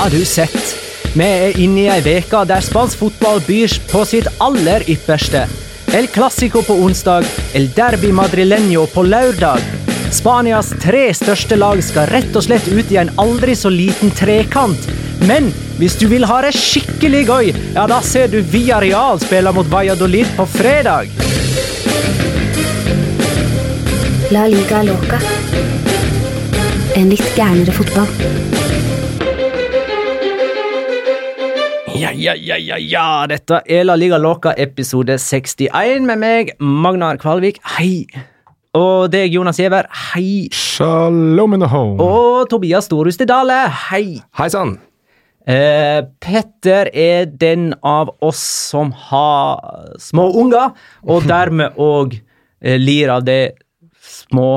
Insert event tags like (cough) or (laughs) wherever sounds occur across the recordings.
Har du sett? Vi er inne i ei uke der spansk fotball byr på sitt aller ypperste. El Clásico på onsdag, El Derby Madrileño på lørdag. Spanias tre største lag skal rett og slett ut i en aldri så liten trekant. Men hvis du vil ha det skikkelig gøy, ja da ser du Villarreal spille mot Valladolid på fredag. La liga loca. En litt gærnere fotball. Ja, ja, ja, ja, ja. Dette er La Liga Loca episode 61 med meg, Magnar Kvalvik. Hei. Og deg, Jonas Giæver. Hei. Shalom in the home. Og Tobias Storhuste Dale. Hei. Hei sann. Eh, Petter er den av oss som har små unger, og dermed òg eh, lir av det små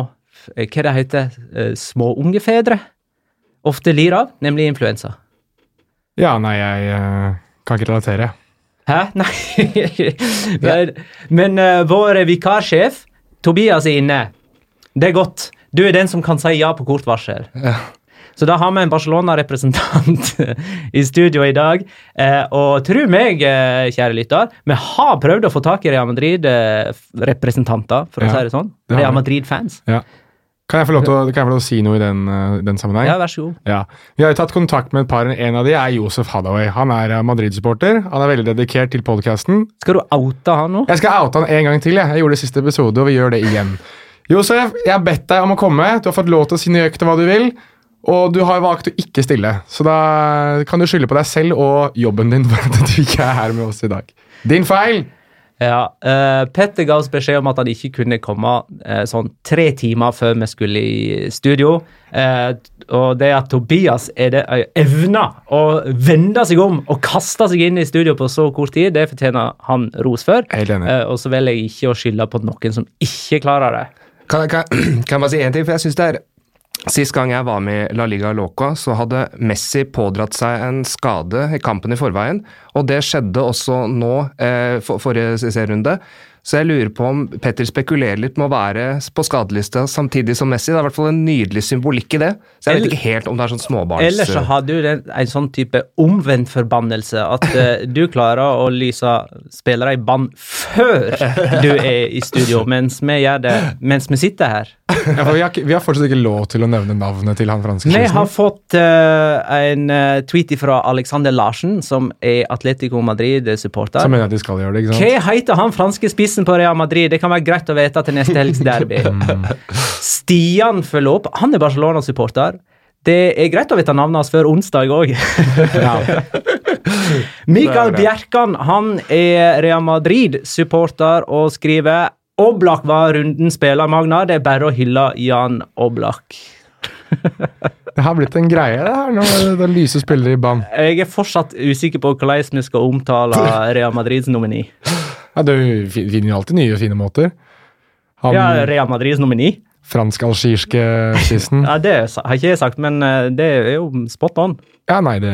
eh, Hva det heter eh, Små ungefedre ofte lir av, nemlig influensa. Ja, nei, jeg eh, kan ikke relatere. Hæ? (laughs) Nei. men men uh, vår vikarsjef, Tobias, er inne. Det er godt. Du er den som kan si ja på kort varsel. Ja. Så da har vi en Barcelona-representant (laughs) i studio i dag. Eh, og tro meg, eh, kjære lytter, vi har prøvd å få tak i Real Madrid-representanter, for å Ja, si det sånn. Real. Madrid-fans. Ja. Kan jeg få lov til å, kan jeg få lov til å si noe i den, eh, den sammenheng? Ja, vær så god. Ja. Vi har jo tatt kontakt med et par. En av de er Josef Hadaway. Han er eh, Madrid-supporter. Han er veldig dedikert til podkasten. Skal du oute han nå? Jeg skal oute han en gang til. Jeg, jeg gjorde det siste episode, og vi gjør det igjen. Josef, jeg har bedt deg om å komme. Du har fått lov til å si nøyaktig hva du vil. Og du har valgt å ikke stille, så da kan du skylde på deg selv og jobben din for at du ikke er her med oss i dag. Din feil! Ja, uh, Petter ga oss beskjed om at han ikke kunne komme uh, sånn tre timer før vi skulle i studio. Uh, og det at Tobias er det evner å vende seg om og kaste seg inn i studio på så kort tid, det fortjener han ros for. Og så velger jeg ikke å skylde på noen som ikke klarer det. Kan, kan, (clears throat) kan bare si en ting? For jeg synes det er Sist gang jeg var med i La Liga Loca, så hadde Messi pådratt seg en skade i kampen i forveien. Og det skjedde også nå, eh, for, forrige serierunde. Så jeg lurer på om Petter spekulerer litt med å være på skadelista samtidig som Messi. Det er i hvert fall en nydelig symbolikk i det. Så jeg vet ikke helt om det er sånn småbarns... Ellers så har du en, en sånn type omvendt forbannelse at uh, du klarer å lyse spillere i bann før du er i studio, mens vi gjør det mens vi sitter her. Ja, for vi, har, vi har fortsatt ikke lov til å nevne navnet til han franske Vi har fått uh, en eh, tweet fra Alexander Larsen, som er Atletico Madrid-supporter. Så mener jeg at de skal gjøre det, ikke sant? Hva heter han franske spissen på Real Madrid? Det kan være greit å vite til neste helgs derby. (laughs) Stian følger opp. Han er Barcelona-supporter. Det er greit å vite navnet hans før onsdag òg. (laughs) Mikael er. Bjerkan han er Real Madrid-supporter og skriver Oblak var runden spiller, Magna. Det er bare å hylle Jan Oblak. (laughs) Det har blitt en greie, det her, når det, lyser spillere i banen. Jeg er fortsatt usikker på hvordan vi skal omtale Real Madrids nomini. Ja, du finner jo alltid nye fine måter. Han Ja, Real Madrids nomini? fransk-algirske spissen. (laughs) Ja, Det har ikke jeg sagt, men eh, det er jo spot on. Ja, nei, det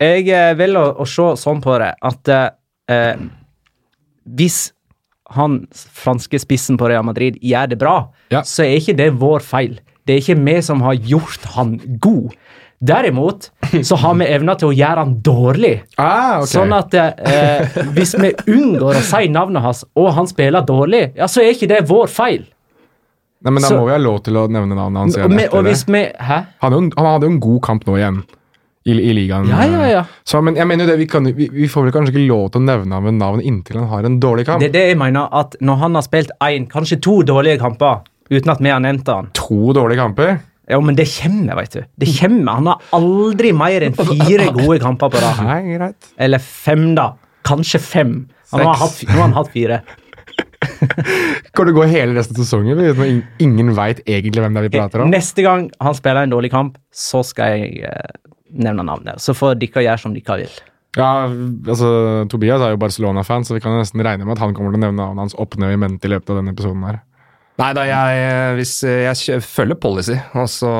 Jeg vil velger å, å se sånn på det at eh, hvis han franske spissen på Real Madrid gjør det bra, Ja. så er ikke det vår feil. Det er ikke vi som har gjort han god. Derimot så har vi evna til å gjøre han dårlig. Ah, okay. Sånn at eh, hvis vi unngår å si navnet hans, og han spiller dårlig, ja, så er ikke det vår feil. Nei, men Da så- må vi ha lov til å nevne navnet hans igjen etter og hvis det. vi Hæ? Han, han hadde jo en god kamp nå igjen i, i ligaen. Ja, ja, ja. Så, men jeg mener jo det, vi, kan, vi, vi får vel kanskje ikke lov til å nevne ham ved navn inntil han har en dårlig kamp. Det er det jeg mener, at når han har spilt én, kanskje to dårlige kamper uten at vi har nevnt han To dårlige kamper? Ja, men det kommer, vet du. Det kommer. Han har aldri mer enn fire gode kamper på rad. Nei, greit. Eller fem, da. Kanskje fem. Han har hatt, nå har han hatt fire. (laughs) Kan du gå hele resten av sesongen uten ingen veit egentlig hvem det er vi prater om? Neste gang han spiller en dårlig kamp, så skal jeg eh, nevne navnet. Så får dere gjøre som dere vil. Ja, altså Tobias er jo Barcelona-fan, så vi kan nesten regne med at han kommer til å nevne navnet hans opp ned i mente i løpet av denne episoden her. Nei da, jeg, jeg følger policy. Altså,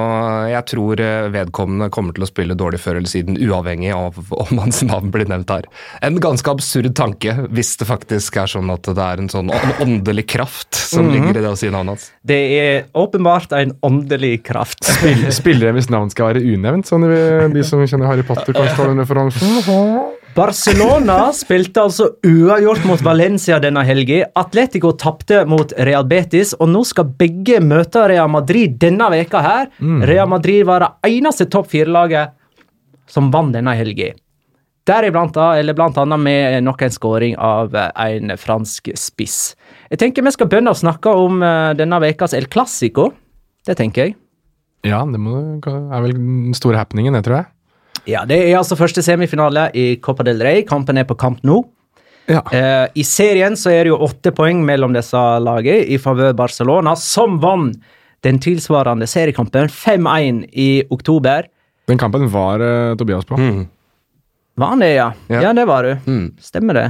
jeg tror eh, vedkommende kommer til å spille dårlig før eller siden, uavhengig av (laughs) om hans navn blir nevnt her. En ganske absurd tanke, hvis det faktisk er sånn at det er en sånn åndelig kraft som Mhm. ligger i det å si navnet hans. Det er åpenbart en åndelig kraft. Spill, spillere hvis navn skal være unevnt, sånn de, de som kjenner Harry Potter, kanskje tar den referansen. Barcelona spilte altså uavgjort mot Valencia denne helga. Atletico tapte mot Real Betis, og nå skal begge møte Real Madrid denne veka her. Real Madrid var det eneste topp fire-laget som vant denne helga. Deriblant eller blant annet med nok en skåring av eh, en fransk spiss. Jeg tenker vi skal begynne å snakke om eh, denne vekas El Clásico. Det tenker jeg. Ja, det må, er vel den store happeningen, det, tror jeg. Ja, Det er altså første semifinale i Copa del Rey. Kampen er på kamp nå. Ja. Eh, I serien så er det jo åtte poeng mellom disse lagene i favør Barcelona, som vant den tilsvarende seriekampen 5-1 i oktober. Den kampen var eh, Tobias på. Var han det, ja? Ja. Ja, det var du. Mm. Stemmer det.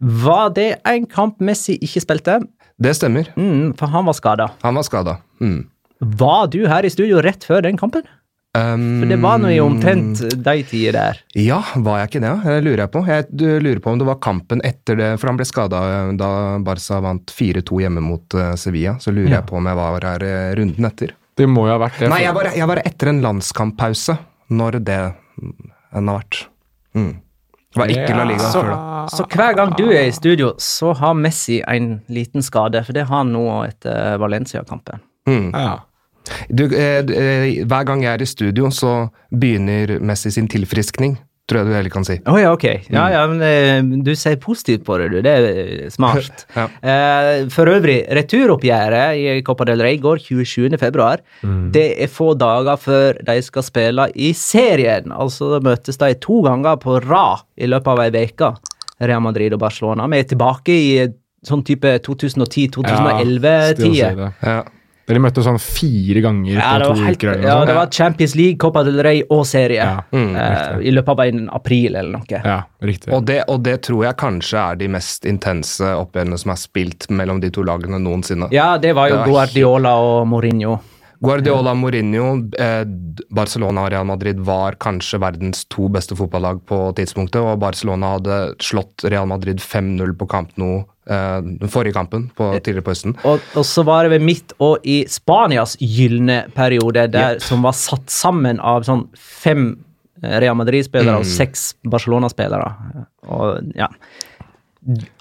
Var det en kamp Messi ikke spilte? Det stemmer. Mm, for han var skada. Han var skada. Mm. Var du her i studio rett før den kampen? Um, For det var nå i omtrent de tider der. Ja, var jeg ikke det? Det lurer jeg på. Jeg du, lurer på om det var kampen etter det, for han ble skada da Barca vant 4-2 hjemme mot eh, Sevilla. Så lurer Ja. jeg på om jeg var her eh, runden etter. Det må jo ha vært det. Nei, jeg var, jeg var etter en landskamppause, når det enn har vært. Mm. Det var ikke La Liga Så, før da. så hver gang du er i studio, så har Messi en liten skade, for det har han nå etter Valencia-kampen. Mm. Ja. Du, eh, eh, hver gang jeg er i studio, så begynner Messi sin tilfriskning, tror jeg du heller kan si. Å ja, ok. Ja, ja, men eh, du ser positivt på det, du. Det er smart. (laughs) Ja. Eh, for øvrig, returoppgjøret i Copa del Rey går 27. februar. Det er få dager før de skal spille i serien. Altså møtes de to ganger på rad i løpet av ei uke, Real Madrid og Barcelona. Vi er tilbake i sånn type 2010-2011-tider. Ja. Dere møtte sånn fire ganger Ja, på to uker. eller ja, det var Champions League, Copa del Rey og serie Ja, mm, eh, i løpet av en april eller noe. Ja, riktig. Og det, og det tror jeg kanskje er de mest intense oppgjørene som er spilt mellom de to lagene noensinne. Ja, det var jo Det var Guardiola og Mourinho. Guardiola, Mourinho, eh, Barcelona og Real Madrid var kanskje verdens to beste fotballag på tidspunktet, og Barcelona hadde slått Real Madrid 5-0 på Camp Nou den forrige kampen på, tidligere på høsten. Og, og så var det ved midt og i Spanias gylne periode, der, som var satt sammen av sånn fem eh, Real Madrid-spillere og Mm. seks Barcelona-spillere. Og ja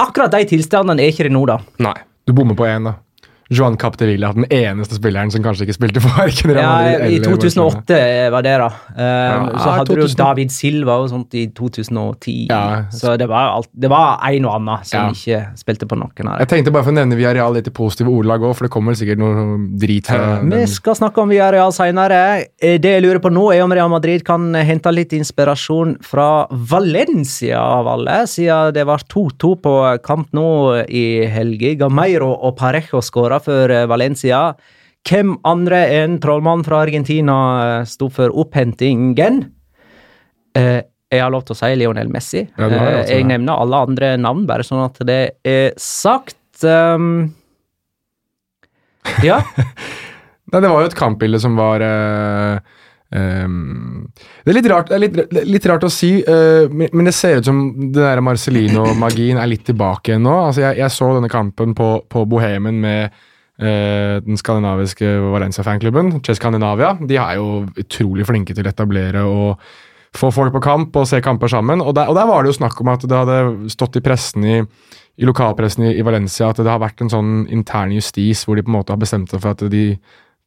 Akkurat de tilstandene er ikke det nå, da. Nei. Du bommer på én, da. Joan Capdevilla, den eneste spilleren som kanskje ikke spilte for Arken Real Ja, Madrid I eller Barcelona. 2008 var det, da. Um, så Ja, hadde du 2000. David Silva og sånt i 2010. Ja. Så det var, alt, det var en og annen som Ja. ikke spilte på noen av Jeg tenkte bare for å nevne Viareal litt i positive ordelag òg, for det kommer sikkert noe drit fra Vi skal snakke om Viareal senere. Eh, Det jeg lurer på nå, er om Real Madrid kan hente litt inspirasjon fra Valencia, av alle, siden det var 2-2 på kamp nå i helga. Gameiro og Parejo skåra for eh, Valencia. Hvem andre enn trollmannen fra Argentina eh, sto for opphentingen? Eh, jeg har lov til å si Lionel Messi. Ja, Eh, jeg nevner alle andre navn, bare sånn at det er sagt. Um, (laughs) ja. Nei, det var jo et kampbilde som var ehm, Det er litt rart, det er litt, litt rart å si, uh, men, det ser ut som den der Marcelino-magien er litt tilbake nå. Altså, jeg, jeg så denne kampen på, på Bohemen med den skandinaviske Valencia-fanklubben, Chess Scandinavia. De er jo utrolig flinke til å etablere og få folk på kamp og se kamper sammen. Og der, og der var det jo snakk om at det hadde stått i pressen i, i lokalpressen i, i Valencia at det har vært en sånn intern justis hvor de på en måte har bestemt seg for at de,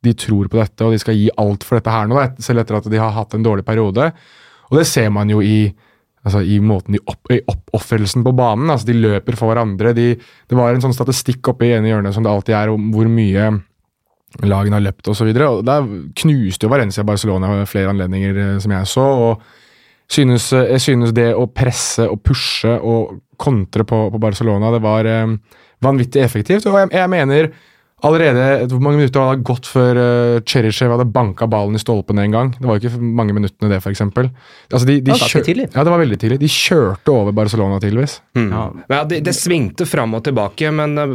de tror på dette og de skal gi alt for dette her nå, selv etter at de har hatt en dårlig periode. Og det ser man jo i, altså, i måten de opp, i oppofrelsen på banen. altså De løper for hverandre. De, det var en sånn statistikk oppe i ene hjørnet som det alltid er, om hvor mye lagene har løpt osv. Der knuste jo Valencia Barcelona ved flere anledninger, eh, som jeg så. og synes, eh, Jeg synes det å presse og pushe og kontre på, på Barcelona, det var eh, vanvittig effektivt. Og jeg, jeg mener allerede Hvor mange minutter hadde det gått før uh, Cherishev hadde banka ballen i stolpen en gang? Det var jo ikke mange minuttene, det, f.eks. Altså, de, de Det var kjør- tidlig. Ja, det var veldig tidlig. De kjørte over Barcelona, tydeligvis. Mm. Ja. Ja, det, det svingte fram og tilbake, men uh,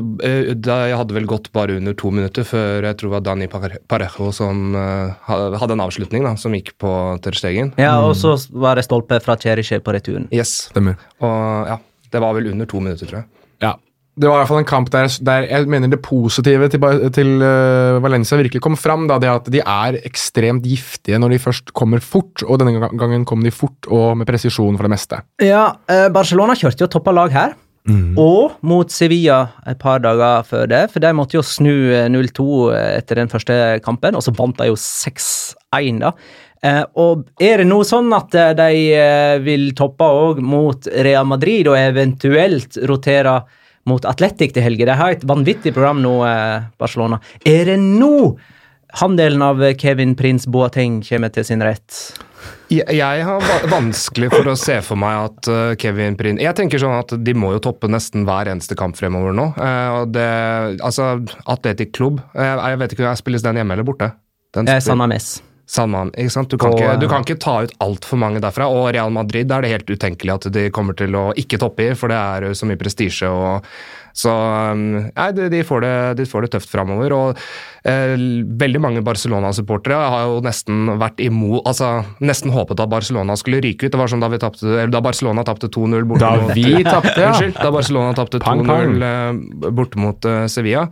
det jeg hadde vel gått bare under to minutter før jeg tror det var Dani Parejo som uh, hadde en avslutning da, som gikk på Ter Stegen. ja, og så var det stolpe fra Cherishev på returen. Yes. Stemmer. Og ja, det var vel under to minutter, tror jeg. Det var i hvert fall en kamp der, der jeg mener det positive til, til uh, Valencia virkelig kom fram. Da, det at de er ekstremt giftige når de først kommer fort, og denne gangen kom de fort og med presisjon for det meste. Ja, eh, Barcelona kjørte jo toppa lag her. Og mot Sevilla et par dager før det, for de måtte jo snu eh, 0-2 etter den første kampen, og så vant de jo 6-1, da. Eh, og er det nå sånn at eh, de eh, vil toppe òg mot Real Madrid, og eventuelt rotere mot Atletic til helga? De har et vanvittig program nå, eh, Barcelona. Er det nå handelen av Kevin Prince Boateng kommer til sin rett? Jeg, har va vanskelig for å se for meg at eh, Kevin Prin Jeg tenker sånn at de må jo toppe nesten hver eneste kamp fremover nå. Eh, det, altså, Atletic Klubb Jeg vet ikke, om jeg spilles den hjemme eller borte? Den Eh, spil- San Mames. Salman, ikke sant? Du kan, Og, ikke, du eh, kan ikke ta ut altfor mange derfra. Og Real Madrid er det helt utenkelig at de kommer til å ikke toppe i, for det er så mye prestisje. og Så um, nei, de, får det, de får det tøft framover. Og eh, veldig mange Barcelona-supportere har jo nesten vært imot Altså nesten håpet at Barcelona skulle ryke ut. Det var som da, vi tappte, eller da Barcelona tapte 2-0 borte Da mot vi tapte, ja. Unnskyld. Da Barcelona tapte Pang, pang. 2-0 eh, borte mot eh, Sevilla.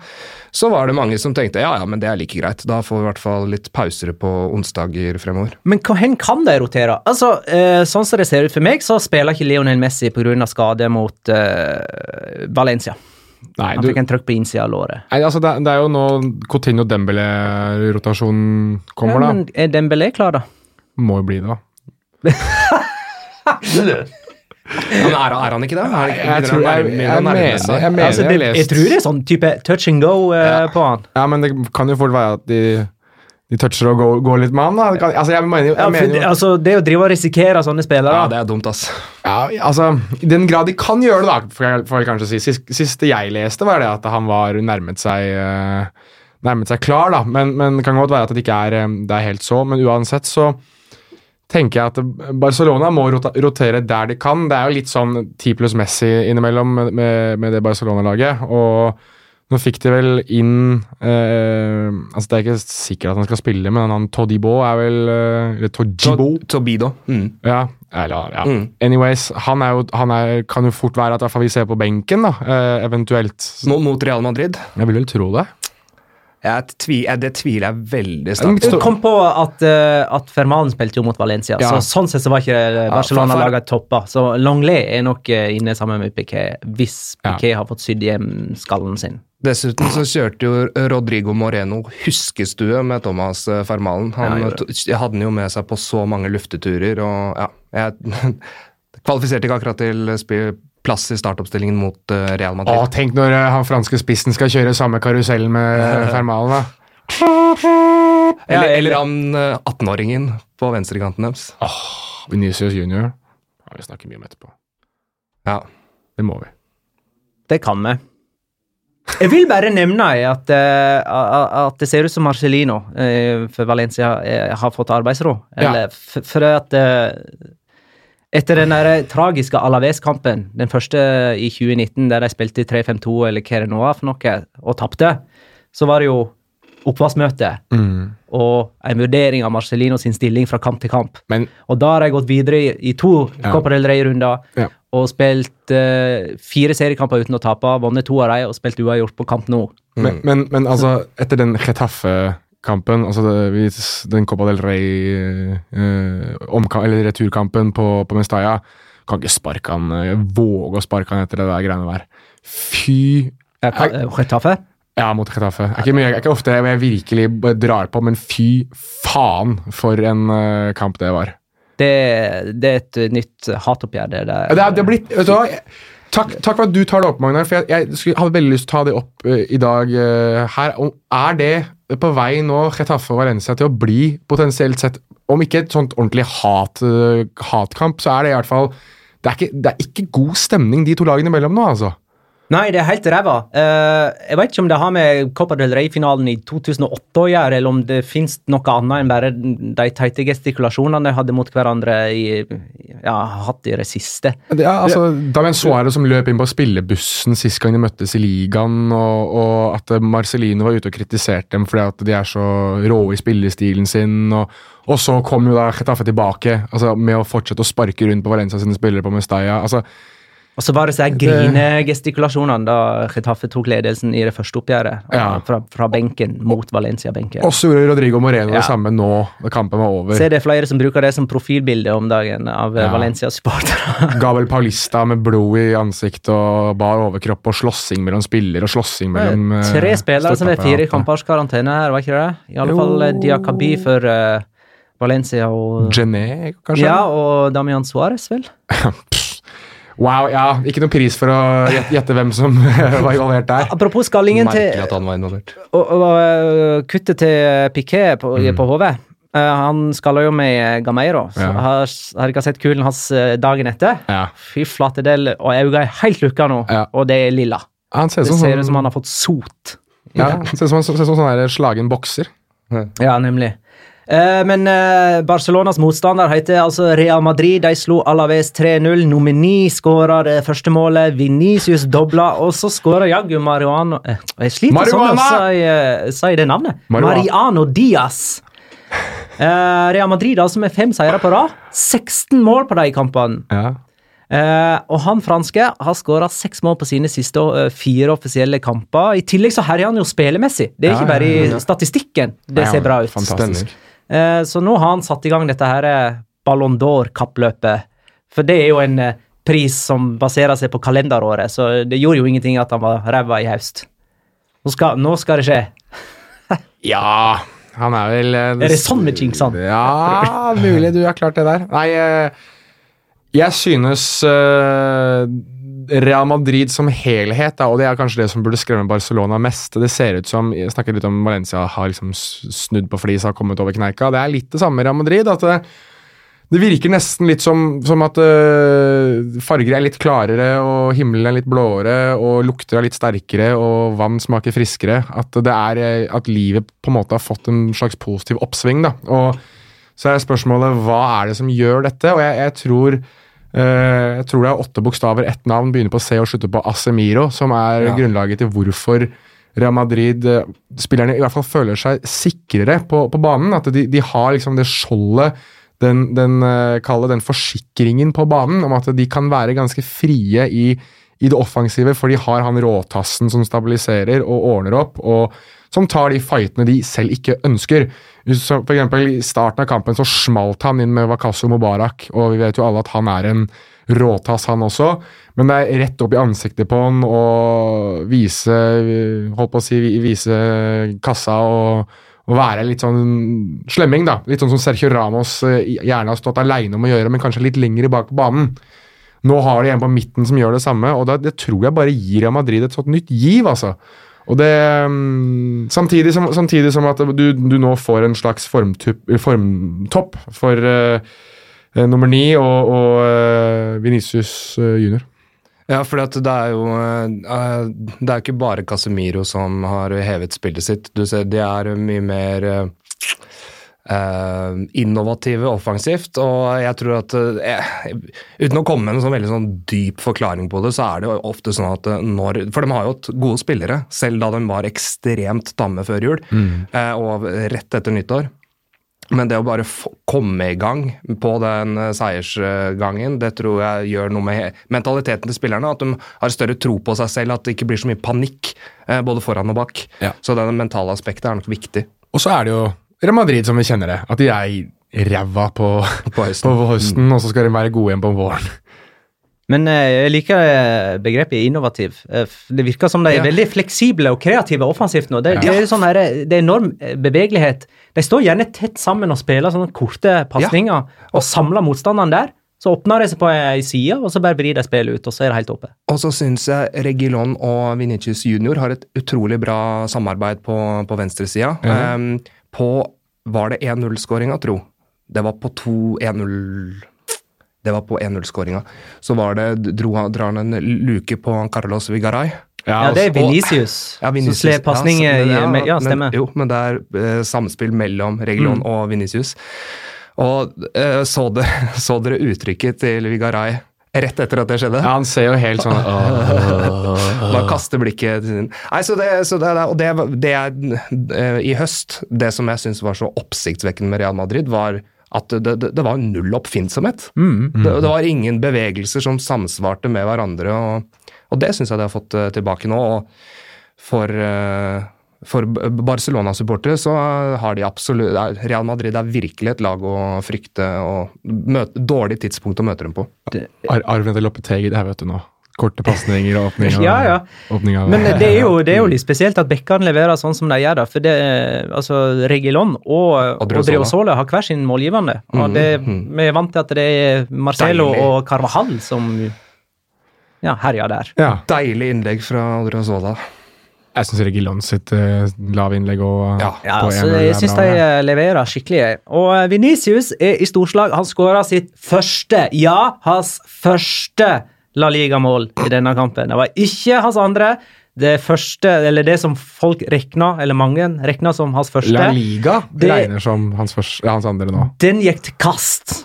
Så var det mange som tenkte ja, ja, men det er like greit. Da får vi i hvert fall litt pauser på onsdager fremover. Men hvor kan de rotere? Altså, eh, sånn som det ser ut for meg, så spiller ikke Lionel Messi pga. skade mot eh, Valencia. Nei, Han du, fikk en trøkk på innsida av låret. nei altså det, det er jo nå Coutinho Dembélé-rotasjonen kommer, Ja, da. men er Dembélé klar, da? Må jo bli det, da. (laughs) Men er, er han ikke det? Er, jeg, Jeg tror- jeg- jeg mener- jeg mener- Altså, jeg det, jeg tror det er sånn type touch and go eh, på han. Ja, men det kan jo fort være at de, de toucher og går, går litt med han. Da. Altså, jeg mener, jeg Ja, mener det- jo altså, det å drive og risikere sånne spillere Ja, det er dumt, ass. ja, altså, I den grad de kan gjøre det, da, får jeg, får jeg kanskje si. Sist, siste jeg leste, var det at han var nærmet seg uh, Nærmet seg klar, da. Men, men det kan godt være at det ikke er, eh, det er helt så. Men uansett så tenker jeg at Barcelona må rotere der de kan. Det er jo litt sånn ti pluss Messi innimellom med, med, med det Barcelona-laget. Og Nå fikk de vel inn eh, altså Det er ikke sikkert at han skal spille, men han Todibo er vel eh, Eller Tojibo? Tobido. Mm. Ja, eller, ja. Mm. Anyways, han, jo, han er, kan jo fort være at vi ser på benken, da, eh, eventuelt. Nå mot Real Madrid? Jeg vil vel tro det. Tvi, det tviler jeg veldig Ja, sterkt Du kom på at, eh, at Ferman spilte jo mot Valencia, Ja. så sånn sett så var ikke Barcelona-laget laga toppa. Så Longley er nok eh, inne sammen med Piquet, hvis Ja. Har fått sydd hjem skallen sin. Dessuten så kjørte jo Rodrigo Moreno huskestue med Thomas eh, Fermalen. Han Ja, ja, hadde den jo med seg på så mange lufteturer, og ja Jeg (laughs) kvalifiserte ikke akkurat til spill, plass i startoppstillingen mot eh, Real Å, tenk når eh, han franske spissen skal kjøre samme karusell med eh, (laughs) Fermalen, da. Eller, eller han eh, 18-åringen på venstrekanten deres. Venicius junior. Ja, vi snakker mye om etterpå. Ja. Det må vi. Det kan vi. Jeg vil bare nevne at, eh, at det ser ut som Marcellino eh, for Valencia eh, har fått arbeidsro. Eller ja. for at eh, Etter den der tragiske Alaves-kampen, den første i 2019, der de spilte i 3-5-2 eller hva det nå var for noe, og tapte, så var det jo oppvaskmøte og en vurdering av Marcelino sin stilling fra kamp til kamp. Men Og da har de gått videre i, i to Ja. Copa del Rey-runder Ja. og spilt uh, fire seriekamper uten å tape, vunnet to av dem og spilt uavgjort på kamp nå. Men, men, men altså, etter den Getafe-kampen, altså det, den Copa del Rey eh, omka- eller returkampen på, på Mestalla, kan ikke sparke han, eh, våge å sparke han etter det der greiene der. Fy Getafe? Ja, mot Retafe. Det er ikke, ofte jeg virkelig drar på, men fy faen for en eh, kamp det var. Det, det er et nytt hatoppgjør, det der. Det det er blitt, vet du hva? Takk, takk for at du tar det opp, Magnar. For jeg, jeg skulle, hadde veldig lyst til å ta det opp uh, i dag uh, her. Og er det på vei nå, Getafe og Valencia, til å bli potensielt sett Om ikke et sånt ordentlig hat, eh, hatkamp, så er det i hvert fall det er, ikke, det er ikke god stemning de to lagene imellom nå, altså. Nei, det er helt ræva. Uh, jeg vet ikke om det har med Copa del Rey-finalen i 2008 å gjøre, eller om det fins noe annet enn bare de teite gestikulasjonene de hadde mot hverandre i ja, hatt i det siste. Det er, altså, er Suárez som løp inn på spillebussen sist gang de møttes i ligaen, og, og at Marcelino var ute og kritiserte dem fordi at de er så rå i spillestilen sin. og, og så kom jo da Getafe tilbake altså, med å fortsette å sparke rundt på Valencia sine spillere på Mestalla. altså Og så var det så grinegestikulasjonene da Getafe tok ledelsen i det første oppgjøret. Ja. Fra, fra benken mot Valencia-benken. Og så gjorde Rodrigo Moreno Ja. det samme nå da kampen var over. Så er det flere som bruker det som profilbilde om dagen av eh, Ja. Valencia-supportere. (laughs) Gabel Paulista med blod i ansiktet og bar overkropp og slåssing mellom spillere og slåssing mellom eh, Tre spillere som er fire kampers karantene her, var ikke det? I alle Jo. fall eh, Diakabi for uh, Valencia og Gené, kanskje? Ja, og Damian Suárez, vel? (laughs) Wow, ja, ikke noe pris for å gjette, hvem som (laughs) var involvert der. Apropos skallingen Merkelig til at han var involvert. og, og, øh, kuttet til Piquet på, Mm. på HV. Uh, han skalla jo med Gameiro. Ja. har, har ikke sett kulen hans eh, dagen etter. Ja. Fy flate del, og øynene er helt lukka nå, Ja. og det er lilla. Han ser Det som, ser sånn, ut som han har fått sot. ja, ser ut som, ut som sånn slagen bokser. Ja, nemlig. Eh, men eh, Barcelonas motstander heter altså Real Madrid. De slo Alaves 3-0. Nomini skåra det første målet. Venicius dobla, og så skåra jaggu Mariano eh, Jeg sliter sånn med å si, si det navnet. Marihuana. Mariano Diaz. Eh, Real Madrid altså med fem seire på rad. 16 mål på de kampene. Ja. Uh, og han franske har skåra seks mål på sine siste uh, fire offisielle kamper. I tillegg så herjer han jo spillemessig. Det er Ja, ikke bare i ja. statistikken det Nei, ser bra ut. Fantastisk. Eh, så nå har han satt i gang dette her eh, Ballon d'Or-kappløpet. For det er jo en eh, pris som baserer seg på kalenderåret, så det gjorde jo ingenting at han var ræva i høst. Nå skal, nå skal det skje. (laughs) Ja, han er vel Er det sånn med jinxene? Ja, mulig du har klart det der. Nei, jeg synes Real Madrid som helhet, da, og det er kanskje det som burde skremme Barcelona mest Det ser ut som Jeg snakker litt om Valencia har liksom snudd på flisa og kommet over kneika. Det er litt det samme i Real Madrid. at det, det virker nesten litt som, som at øh, farger er litt klarere, og himmelen er litt blåere, og lukter er litt sterkere, og vann smaker friskere. At, er, øh, at livet på en måte har fått en slags positiv oppsving. da. Og så er spørsmålet hva er det som gjør dette? Og jeg, jeg tror jeg tror det er åtte bokstaver, ett navn, begynner på C og slutter på Asemiro, som er Ja. grunnlaget til hvorfor Real Madrid eh, spillerne i hvert fall føler seg sikrere på, på banen. At de, de har liksom det skjoldet, den, den, eh, den forsikringen på banen, om at de kan være ganske frie i, i det offensive, for de har han råtassen som stabiliserer og ordner opp. og som tar de fightene de selv ikke ønsker. For eksempel, I starten av kampen så smalt han inn med Wakasu Mubarak, og vi vet jo alle at han er en råtass, han også. Men det er rett opp i ansiktet på han og vise holdt på å si, vise kassa og, og være litt sånn slemming, da. Litt sånn som Sergio Ramos eh, gjerne har stått aleine om å gjøre, men kanskje litt lenger bak på banen. Nå har de en på midten som gjør det samme, og det, det tror jeg bare gir Real Madrid et sånt nytt giv, altså. Og det um, samtidig, som, samtidig, som, at du, du nå får en slags formtopp for uh, nummer ni og, og uh, Venicius junior. Ja, for det er jo Det er ikke bare Casemiro som har hevet spillet sitt. Du ser, Det er mye mer Uh, innovative offensivt. Og jeg tror at uh, Uten å komme med en sånn veldig sånn dyp forklaring på det, så er det jo ofte sånn at uh, når For de har jo gode spillere, selv da de var ekstremt tamme før jul mm. og rett etter nyttår. Men det å bare komme i gang på den seiersgangen, det tror jeg gjør noe med mentaliteten til spillerne. At de har større tro på seg selv, at det ikke blir så mye panikk både foran og bak. Ja. Så det mentale aspektet er nok viktig. Og så er det jo Real Madrid som vi kjenner det. At de er ræva på, (laughs) på høsten, (laughs) på høsten mm. og så skal de være gode igjen på våren. Men eh, jeg liker eh, begrepet innovativ. Eh, det virker som de er ja. veldig fleksible og kreative offensivt nå. Det, ja. det, er sånn her, det er enorm bevegelighet. De står gjerne tett sammen og spiller sånne korte pasninger ja. og samler motstanderen der. Så åpner de seg på ei side, og så bare vrir de spillet ut, og så er det helt oppe. Og så syns jeg Regilon og Vinicius Junior har et utrolig bra samarbeid på, på venstresida. Mm. Um, på Var det 1-0-skåringa, tro? Det var på 2-1-0 Det var på 1-0-skåringa. Så var det, dro, drar han en luke på Carlos Vigaray. Ja, ja, det er Venicius. Ja, Vinicius. Som slår pasning ja, ja, ja, stemmer. Men, jo, men det er eh, samspill mellom Reglon mm. og Venicius. Og eh, så, det, (laughs) så, dere uttrykket til Vigaray rett etter at det skjedde. Ja, Han ser jo helt sånn (laughs) Bare kaster blikket til sin Nei, så det, så det, Og det, det er eh, i høst Det som jeg syns var så oppsiktsvekkende med Real Madrid, var at det, det, var null oppfinnsomhet. Mm, mm. Det, var ingen bevegelser som samsvarte med hverandre, og, og det syns jeg de har fått uh, tilbake nå. og For uh, for Barcelona-supportere så har de absolutt Real Madrid er virkelig et lag å frykte og møte, dårlig tidspunkt å møte dem på. Ar Arven til Loppetegi her vet du nå. Korte pasninger og åpning av, (laughs) ja, ja. Åpning av Men det er, jo, det er, jo, litt spesielt at bekkene leverer sånn som de gjør. Da, for det, altså, Regilon og Odriozola har hver sin målgivende. og det, mm. Vi er vant til at det er Marcelo Deilig. og Carvajal som ja, herjer der. Ja. Deilig innlegg fra Odriozola. Jeg syns Regilon sitt uh, lavinnlegg og Ja, ja altså, jeg syns de uh, leverer skikkelig. Og Venicius er i storslag. Han skåra sitt første, ja, hans første La Liga-mål i denne kampen. Det var ikke hans andre. Det første, eller det som folk rekna, eller mange rekna som hans første La Liga det, regner som hans, første, hans andre nå. Den gikk til kast.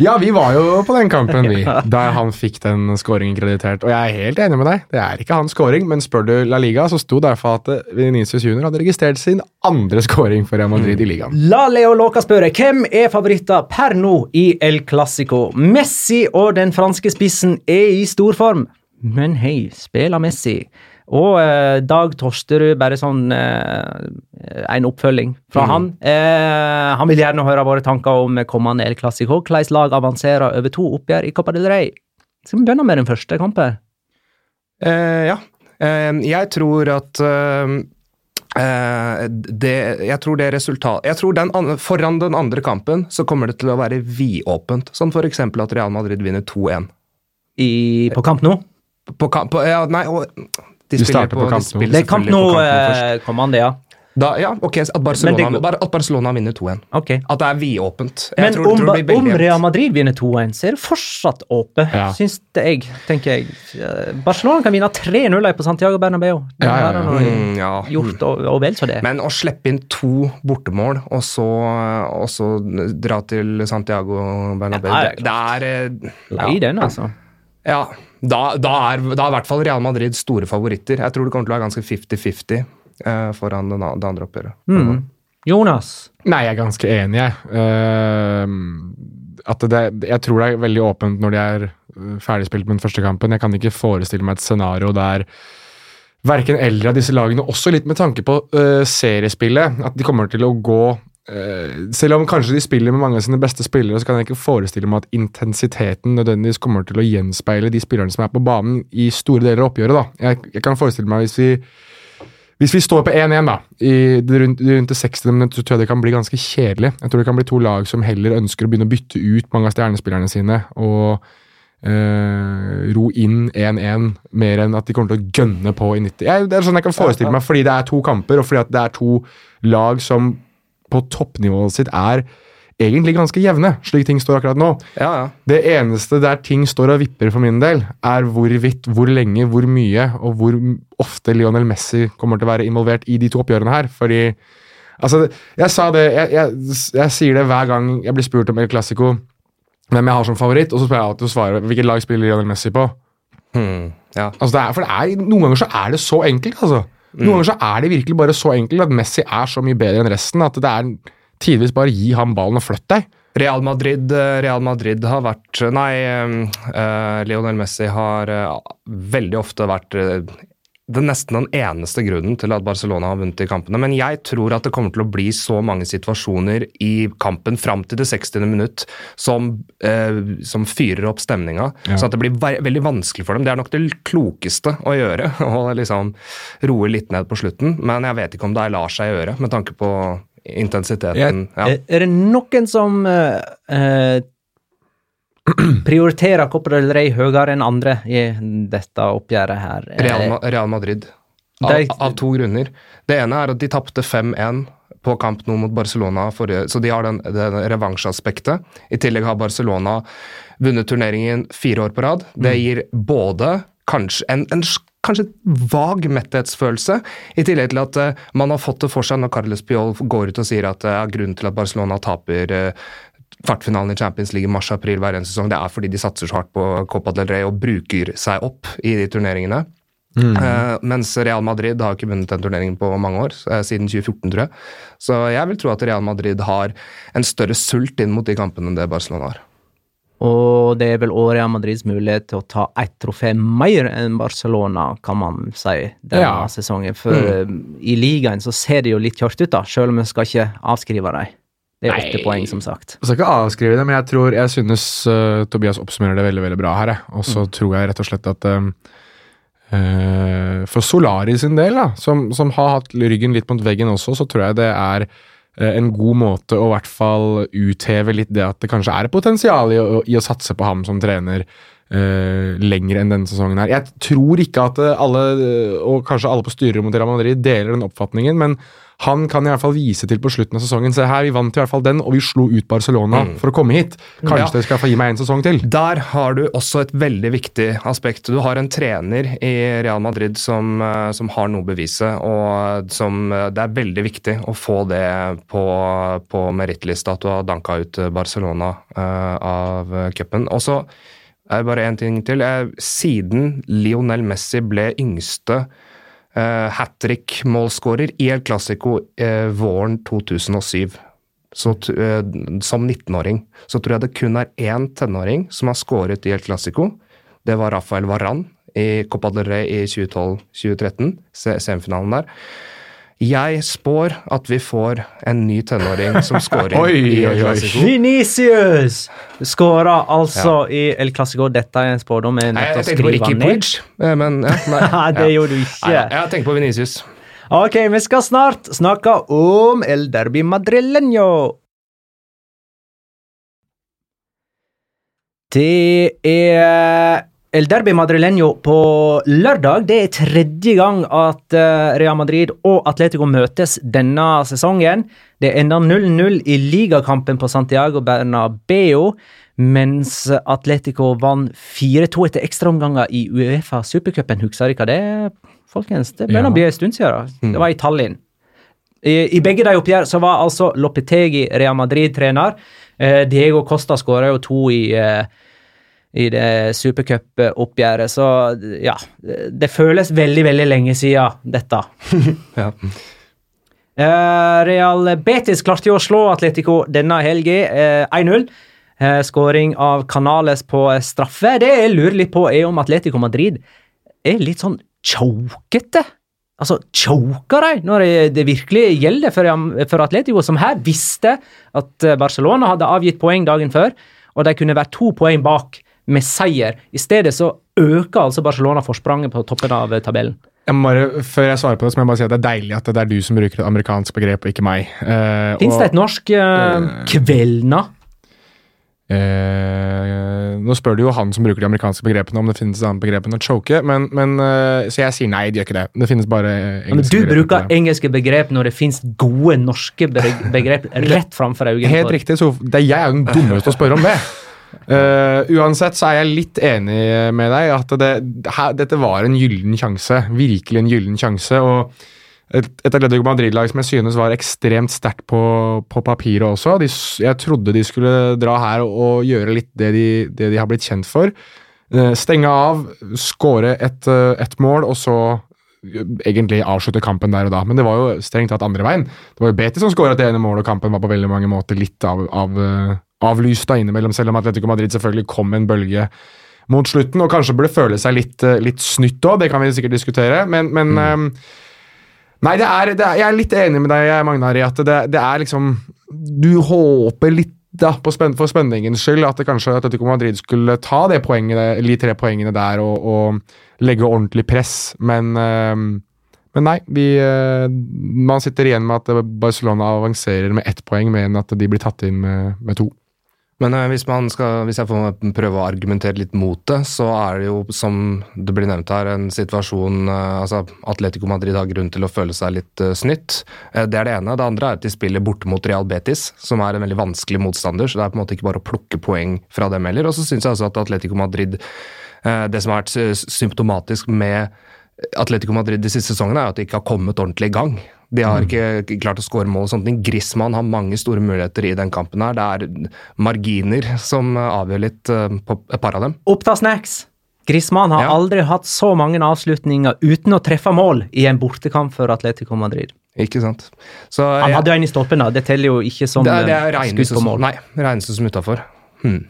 Ja, vi var jo på den kampen, vi, (laughs) da han fikk den skåringen kreditert. Og jeg er helt enig med deg, det er ikke hans skåring, men spør du La Liga, så sto derfor at Venicius Junior hadde registrert sin andre skåring for Real Madrid i ligaen. La Leo Låka spørre, hvem er favoritter per nå i El Clásico? Messi og den franske spissen er i storform. Men hei, spiller Messi? Og eh, Dag Torsterud, bare sånn eh, en oppfølging fra mm. han. Eh, han vil gjerne høre våre tanker om kommende El Clásico. Hvordan lag avanserer over to oppgjør i Copa del Rey? Skal vi begynne med den første kampen? Eh, ja. Eh, jeg tror at eh, det, jeg tror det resultat Jeg tror den, Foran den andre kampen så kommer det til å være vidåpent. Sånn f.eks. at Real Madrid vinner 2-1. På kamp nå? På kamp, ja, nei, de du starter på, på kamp nå. Det er kamp nå, eh, det, ja. Da, ja, ok, At Barcelona, det, at Barcelona vinner 2-1. Okay. At det er vidåpent. Men tror, om, tror om, Real Madrid vinner 2-1, så er det fortsatt åpent, ja. syns jeg. tenker jeg. Barcelona kan vinne 3-0 på Santiago Bernabeu. Det ja, ja, ja. Mm, ja. gjort og, og, vel så det. Men å slippe inn to bortemål, og så, og så dra til Santiago Bernabeu, det, det, er Lei den, altså. Ja, da, da, er, da er i hvert fall Real Madrid store favoritter. Jeg tror det kommer til å være ganske 50-50 eh, foran den, det andre oppgjøret. Mm. Jonas? Nei, jeg er ganske enig, jeg. Uh, at det, jeg tror det er veldig åpent når de er eh, ferdigspilt med den første kampen. Jeg kan ikke forestille meg et scenario der verken eldre av disse lagene, også litt med tanke på uh, seriespillet, at de kommer til å gå uh, Selv om kanskje de spiller med mange av sine beste spillere, så kan jeg ikke forestille meg at intensiteten nødvendigvis kommer til å gjenspeile de spillerne som er på banen i store deler av oppgjøret. da. Jeg, jeg kan forestille meg hvis vi hvis vi står på 1-1 da, i rundt, rundt det 60 minutter, så tror jeg det kan bli ganske kjedelig. Jeg tror det kan bli to lag som heller ønsker å begynne å bytte ut mange av stjernespillerne sine. og Uh, ro inn 1-1 mer enn at de kommer til å gønne på i 90. Jeg, det er sånn jeg kan forestille meg, fordi det er to kamper, og fordi at det er to lag som på toppnivået sitt er egentlig ganske jevne, slik ting står akkurat nå. Ja, ja. Det eneste der ting står og vipper for min del, er hvorvidt, hvor lenge, hvor mye og hvor ofte Lionel Messi kommer til å være involvert i de to oppgjørene her. Fordi Altså, jeg sa det jeg, jeg, jeg sier det hver gang jeg blir spurt om El Clásico hvem jeg har som favoritt, og så spør jeg alltid å svare hvilket lag spiller Lionel Messi på. Hmm, ja. altså det er, for det er, Noen ganger så er det så enkelt. altså. Noen mm. ganger så er det virkelig bare så enkelt at Messi er så mye bedre enn resten at det er tidvis bare gi ham ballen og flytt deg. Real Madrid, eh, Real Madrid har vært Nei, uh, Lionel Messi har uh, veldig ofte vært er nesten den eneste grunnen til at Barcelona har vunnet i kampene. Men jeg tror at det kommer til å bli så mange situasjoner i kampen fram til det 60. minutt som, eh, som fyrer opp stemninga. Ja. Så at det blir veldig vanskelig for dem. Det er nok det klokeste å gjøre. (laughs) Å liksom roe litt ned på slutten. Men jeg vet ikke om det lar seg gjøre, med tanke på intensiteten. Ja. Er det noen som eh, (clears throat) prioriterer Copa del Rey høyere enn andre i dette oppgjøret her? Real, Real Madrid. Av, de, av, to grunner. Det ene er at de tapte 5-1 på kamp nå mot Barcelona forrige, så de har den, den revansjeaspektet. I tillegg har Barcelona vunnet turneringen fire år på rad. Det mm. gir både kanskje en, en kanskje vag metthetsfølelse, i tillegg til at uh, man har fått det for seg når Carles Piol går ut og sier at uh, grunnen til at Barcelona taper uh, kvartfinalen i Champions League i mars-april hver eneste sesong, det er fordi de satser så hardt på Copa del Rey og bruker seg opp i de turneringene. Mm. Uh, mens Real Madrid har ikke vunnet den turneringen på mange år, uh, siden 2014, tror jeg. Så jeg vil tro at Real Madrid har en større sult inn mot de kampene enn det Barcelona har. Og det er vel også Real Madrids mulighet til å ta ett trofé mer enn Barcelona, kan man si, denne ja. sesongen. For mm. uh, i ligaen så ser det jo litt kjørt ut, da, selv om vi skal ikke avskrive dem. Det er åtte poeng, som sagt. Jeg skal ikke avskrive det, men jeg tror, jeg synes uh, Tobias oppsummerer det veldig veldig bra her. Og så mm. tror jeg rett og slett at um, uh, For Solari sin del, da, som, som, har hatt ryggen litt mot veggen også, så tror jeg det er uh, en god måte å i hvert fall utheve litt det at det kanskje er et potensial i å, i å satse på ham som trener. Uh, lenger enn denne sesongen. her. Jeg tror ikke at alle, og kanskje alle på styrerommet til Real Madrid, deler den oppfatningen, men han kan i hvert fall vise til på slutten av sesongen Se her, vi vant i hvert fall den, og vi slo ut Barcelona mm. for å komme hit. Kanskje ja. dere skal få gi meg en sesong til? Der har du også et veldig viktig aspekt. Du har en trener i Real Madrid som, eh, som har noe å bevise, og som eh, det er veldig viktig å få det på, på merittlista at du har danka ut Barcelona uh, av cupen. Og så er bare én ting til. Siden Lionel Messi ble yngste uh, hat trick-målskårer i El Clásico uh, våren 2007. Så, uh, som 19-åring. Så tror jeg det kun er én tenåring som har skåret i El Clásico. Det var Rafael Varan i Copa del Rey i 2012-2013, semifinalen der. Jeg spår at vi får en ny tenåring som scorer (laughs) i El Clasico. Venicius skåra altså ja. i El Clasico. Dette er en spådom jeg er nødt til å skrive ned. Eh, men ja, (laughs) nei, det ja. gjorde du ikke. Nei, jeg tenker på Venicius. Ok, vi skal snart snakke om El Derby Madrileño. Det er El Derby Madrileño på lørdag. Det er tredje gang at eh, Real Madrid og Atletico møtes denne sesongen. Det ender 0-0 i ligakampen på Santiago Bernabeu, mens Atletico vant 4-2 etter ekstraomganger i Uefa supercupen. Husker dere det, folkens? Det begynner å bli en stund siden. Da. Det var i Tallinn. I, I, begge de oppgjør så var altså Lopetegi Real Madrid-trener. Eh, Diego Costa skåra jo to i eh, i det supercupoppgjøret. Så ja, det føles veldig, veldig lenge siden dette. (laughs) Ja. Eh, Real Betis klarte jo å slå Atletico denne helga, eh, 1-0. Eh, Skåring av Canales på straffe. Det jeg lurer litt på, er om Atletico Madrid er litt sånn chokete. Altså, choker de når det- det virkelig gjelder for, for Atletico, som her visste at Barcelona hadde avgitt poeng dagen før, og de kunne vært to poeng bak med seier. I stedet så øker altså Barcelona forspranget på toppen av eh, tabellen. Jeg må bare, før jeg svarer på det, så må jeg bare si at det er deilig at det er du som bruker et amerikansk begrep, og ikke meg. Uh, Fins det et norsk uh, kvelna? Uh, nå spør du jo han som bruker de amerikanske begrepene om det finnes et annet begrep enn å choke, men, men, uh, så jeg sier nei, det gjør ikke det. Det finnes bare Men engelske du bruker engelske begrep når det finnes gode norske begrep (laughs) rett framfor øynene. Helt riktig, så det er, jeg er den dummeste å spørre om det. Eh, uansett så er jeg litt enig med deg at det, her, dette var en gyllen sjanse. Virkelig en gyllen sjanse. og et, et Atletico Madrid-lag som jeg synes var ekstremt sterkt på, på papiret også. De, jeg trodde de skulle dra her og, og gjøre litt det de, det de har blitt kjent for. Uh, Stenge av, skåre et, eh, et mål, og så egentlig avslutte kampen der og da. Men det var jo strengt tatt andre veien. Det var jo Betis som skåra det ene målet, og kampen var på veldig mange måter litt av, av, avlyst da innimellom, selv om Atletico Madrid selvfølgelig kom en bølge mot slutten, og kanskje burde føle seg litt, eh, litt snytt òg, det kan vi sikkert diskutere, men, men eh, Nei, det er, det er, jeg er litt enig med deg, Magnar, i at det, det er liksom Du håper litt da, på spenn, for spenningens skyld at det kanskje Atletico Madrid skulle ta det poenget, de tre poengene der og, og legge ordentlig press, men eh, men nei, vi, eh, man sitter igjen med at Barcelona avanserer med ett poeng, men at de blir tatt inn med, med to. Men eh, hvis, skal, hvis jeg får prøve å argumentere litt mot det, så er det jo, som det blir nevnt her, en situasjon eh, altså Atletico Madrid har grunn til å føle seg litt eh, snytt. Det er det ene. Det andre er at de spiller borte mot Real Betis, som er en veldig vanskelig motstander, så det er på en måte ikke bare å plukke poeng fra dem heller. Og så syns jeg også at Atletico Madrid Det som har vært symptomatisk med Atletico Madrid de siste sesongene, er at de ikke har kommet ordentlig i gang. De har ikke klart å skåre mål og ting. Griezmann har mange store muligheter i den kampen her. Det er marginer som avgjør litt eh, på et par av dem. Oppta snacks! Griezmann har Ja. aldri hatt så mange avslutninger uten å treffe mål i en bortekamp for Atletico Madrid. Ikke sant? Så Han hadde jo en i stolpen, da. Det teller jo ikke som det, det eh, skudd på som, mål. nei, regnes som utafor. Hmm.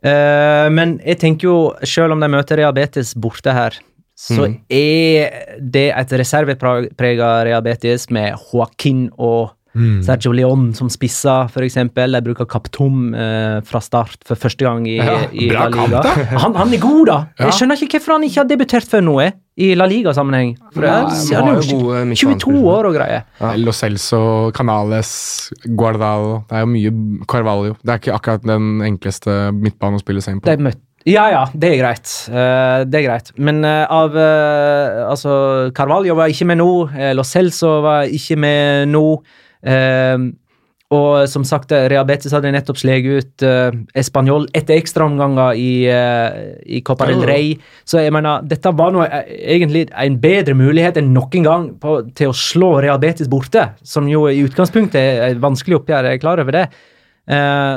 Uh, men jeg tenker jo, selv om de møter Rehabetes borte her, så Mm. er det et reserveprega Rehabetes med Joaquin og Sergio Leon som spisser, f.eks. De bruker Kaptum eh, fra start for første gang i, Ja, i La Liga. kamp. Han, han er god, da! Ja. Jeg skjønner ikke hvorfor han ikke har debutert før nå, eh, i La Liga-sammenheng. For Nei, han han er jo jo 22 år og greier. Lo Celso, Canales, Guardal Det er jo mye Carvalho. Det er ikke akkurat den enkleste midtbanen å spille seg inn på. De møtte ja, ja, det er greit. Eh, det er greit. Men eh, av eh, Altså, Carvalho var ikke med nå. Uh, Lo Celso var ikke med nå. Og som sagt, eh, hadde nettopp sleget ut uh, Español etter ekstraomganger i, uh, i Copa del Rey. Så jeg mener, dette var nå egentlig en bedre mulighet enn noen gang på, til å slå Real borte, som jo i utgangspunktet er et vanskelig oppgjør, jeg er klar over det. Eh,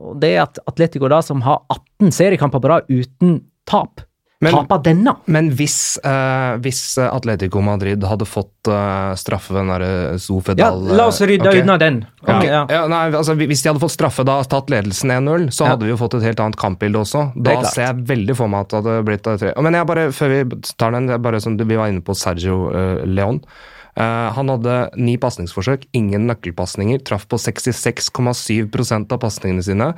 og det er at Atletico, da, som har 18 seriekamper på rad uten tap, Men- taper denne. Men hvis, eh, hvis Atletico Madrid hadde fått eh, straffe den derre Ja, la oss rydde okay. unna den. Okay. ja. Ja, nei, altså, Hvis de hadde fått straffe da, tatt ledelsen 1-0, så Ja. hadde vi jo fått et helt annet kampbilde også. Da er ser jeg veldig for meg at det hadde blitt tre. Men jeg bare, før vi tar den, bare som vi var inne på Sergio uh, Leon. Eh, han hadde ni pasningsforsøk, ingen nøkkelpasninger, traff på 66,7 av pasningene sine.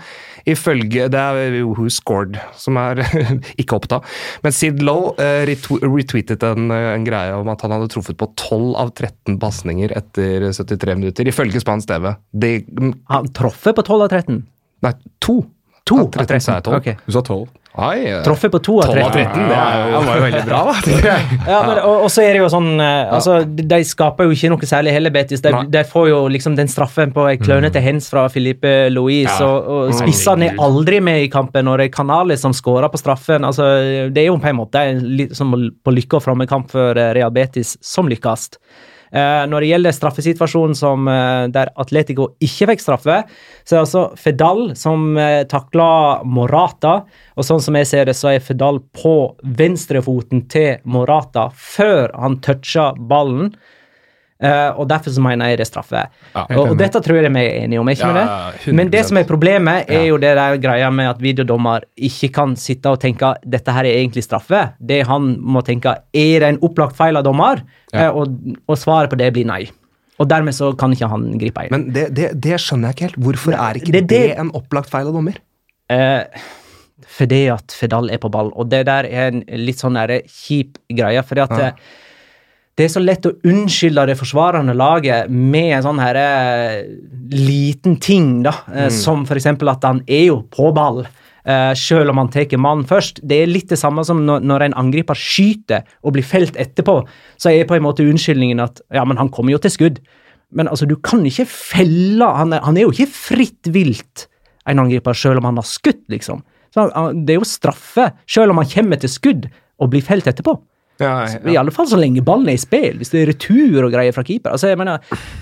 Ifølge Det er Who Scored som er (laughs) ikke oppta. Men Sid Lowe eh, retweetet en, eh, en, greie om at han hadde truffet på 12 av 13 pasninger etter 73 minutter, ifølge spansk TV. De, mm, han traff på 12 av 13? Nei, to. To av 13, sa jeg 12. Okay. Du sa 12. Oi, Truffet på to av 13. 13 det, var jo veldig bra, da. (laughs) ja, men, og, og, så er det jo sånn eh, altså, De skaper jo ikke noe særlig heller, Betis. De, de, får jo liksom den straffen på ei klønete mm. hands fra Filipe Louis, ja. og, og spissene er aldri med i kampen. Og det er Canales som skårer på straffen. Altså, det er jo på en måte som på lykke og framme-kamp for eh, Real Betis, som lykkes. Eh, når det gjelder straffesituasjonen som, eh, der Atletico ikke fikk straffe, så er det altså Fedal som eh, takla Morata. Og sånn som jeg ser det, så er Fedal på venstrefoten til Morata før han toucher ballen. Eh, og Derfor så mener jeg det er straffe. Ja, og, og dette tror jeg vi er enige om. ikke Ja, det? Men det som er problemet, er jo det der greia med at videodommer ikke kan sitte og tenke dette her er egentlig straffe. Det han må tenke, er det en opplagt feil av dommer? Ja. Eh, og, og svaret på det blir nei. Og dermed så kan ikke han gripe inn. Men det, det, det skjønner jeg ikke helt. Hvorfor er ikke det- det, det- en opplagt feil av dommer? Eh, fordi at Fedal er på ball, og det der er en litt sånn kjip greie. fordi at Ja. Det er så lett å unnskylde det forsvarende laget med en sånn her eh, liten ting, da. Eh, Som for eksempel at han er jo på ball. eh, selv om han tar mannen først. Det er litt det samme som når, når en angriper skyter og blir felt etterpå. Så er på en måte unnskyldningen at ja, men han kommer jo til skudd. Men altså, du kan ikke felle Han er, han er jo ikke fritt vilt, en angriper, selv om han har skutt, liksom. Så han, det er jo straffe, selv om han kommer til skudd og blir felt etterpå. Ja, I alle fall så lenge ballen er i spill. Hvis det er retur og greier fra keeper. Altså, jeg mener,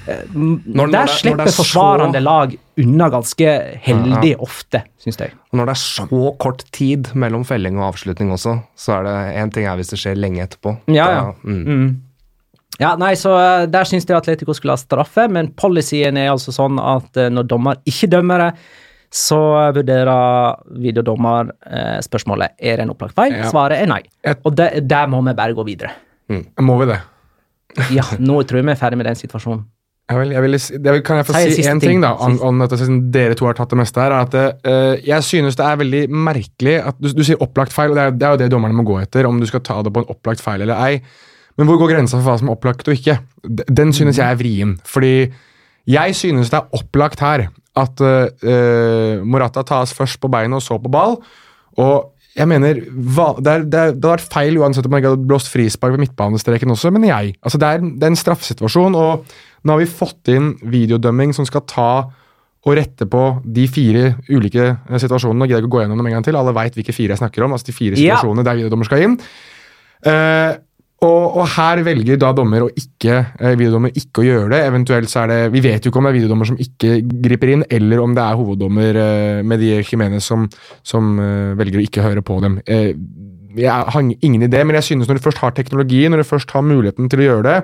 eh, Når- der slipper er så- forsvarende lag unna ganske heldig ofte, syns jeg. Og når det er så kort tid mellom felling og avslutning også, så er det én ting er hvis det skjer lenge etterpå. Ja, ja. Da, mm. Mm. Ja, nei, så eh, Der syns jeg Atletico skulle ha straffe, men policyen er altså sånn at eh, når dommer ikke dømmer det, så vurderer videodommer eh, spørsmålet er det en opplagt feil. Ja. Svaret er nei. Og det, der må vi bare gå videre. Må vi det? (laughs) Ja, nå tror jeg vi er ferdig med den situasjonen. Jeg vil, jeg vil, jeg vil, kan jeg få Si én ting. ting, da, om, om siden dere to har tatt det meste her? er at uh, Jeg synes det er veldig merkelig at du, du sier opplagt feil, og det er, det er jo det dommerne må gå etter, om du skal ta det på en opplagt feil eller ei. Men hvor går grensa for hva som er opplagt og ikke? Den synes jeg er vrien. Fordi jeg synes det er opplagt her at uh, Morata tas først på beinet og så på ball. Og jeg mener, hva, det, er, det, er, det hadde vært feil uansett om man ikke hadde blåst frispark ved midtbanestreken også, mener jeg. Altså det, er, det er en straffesituasjon, og nå har vi fått inn videodømming som skal ta og rette på de fire ulike eh, situasjonene. og gidder ikke å gå gjennom dem en gang til. Alle veit hvilke fire jeg snakker om. altså de fire Ja. situasjonene der videodommer skal inn. Eh, og, og her velger da dommer å ikke, eh, videodommer ikke å gjøre det. Eventuelt så er det Vi vet jo ikke om det er videodommer som ikke griper inn, eller om det er hoveddommer eh, de Jimenez som, som eh, velger å ikke høre på dem. Eh, jeg har ingen idé, men jeg synes når du først har teknologi, når du først har muligheten til å gjøre det,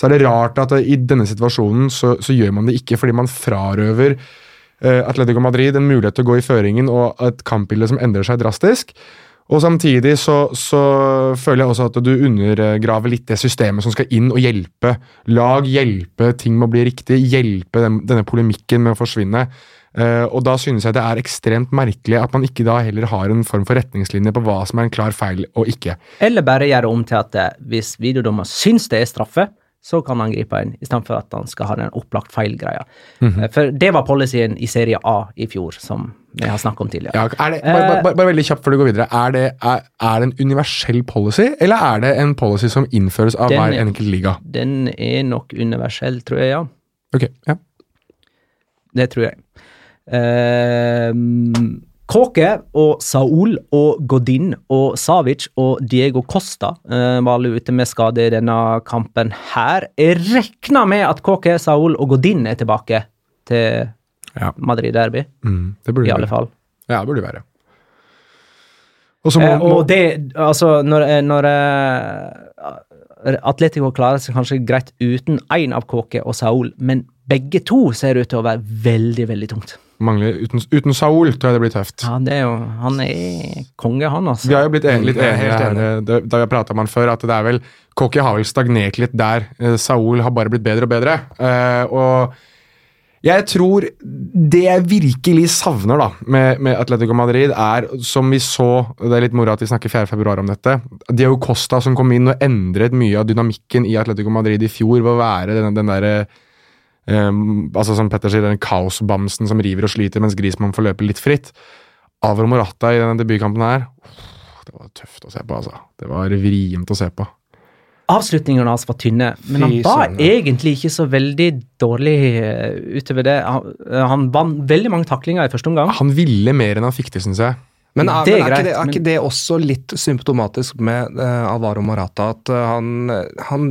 så er det rart at i denne situasjonen så, så gjør man det ikke fordi man frarøver eh, Atletico Madrid en mulighet til å gå i føringen og et kampbilde som endrer seg drastisk. Og samtidig så, så føler jeg også at du undergraver litt det systemet som skal inn og hjelpe lag, hjelpe ting med å bli riktig, hjelpe den, denne polemikken med å forsvinne. Uh, og da synes jeg det er ekstremt merkelig at man ikke da heller har en form for retningslinje på hva som er en klar feil og ikke. Eller bare gjøre om til at eh, hvis videodommer syns det er straffe, så kan han gripe inn, istedenfor at han skal ha den opplagt feil-greia. Mm -hmm. For det var policyen i Serie A i fjor, som vi har snakket om tidligere. Ja, det, bare, bare, bare veldig kjapt før du går videre. Er det, er, er det en universell policy, eller er det en policy som innføres av Den- hver enkelt liga? Den er nok universell, tror jeg, ja. Ok, ja. Det tror jeg. Ehm, Kåke og Saul og Godin og Savic og Diego Costa eh, var alle ute med skade i denne kampen her. Jeg regner med at Kåke, Saul og Godin er tilbake til Ja. Madrid Derby, Mm, det burde i alle være. fall. Ja, det burde være. Og så må, Eh, og det, altså, når, eh, når uh, Atletico klarer seg kanskje greit uten én av Kåke og Saul, men begge to ser ut til å være veldig, veldig tungt. Mangler uten, uten Saul tror jeg det blir tøft. Ja, det er jo Han er konge, han, altså. Vi har jo blitt en, litt enige her, da vi har pratet om han før, at det er vel Cocky har vel stagnert litt der. Eh, Saul har bare blitt bedre og bedre. Eh, og jeg tror det jeg virkelig savner da med, med Atletico Madrid, er, som vi så Det er litt moro at vi snakker 4. februar om dette. Diego Costa som kom inn og endret mye av dynamikken i Atletico Madrid i fjor ved å være den, den derre Um, altså som Petter sier, den kaosbamsen som river og sliter mens Grismann får løpe litt fritt. Avro Morata i denne debutkampen her Det var tøft å se på, altså. Det var vrient å se på. Avslutningene hans var tynne, men han var egentlig ikke så veldig dårlig eh, utover det. Han, eh, han vant veldig mange taklinger i første omgang. Han ville mer enn han fikk til, syns jeg. Men, Det er men er, greit, ikke det, er ikke det også litt symptomatisk med uh, Alvaro Morata? At uh, han, han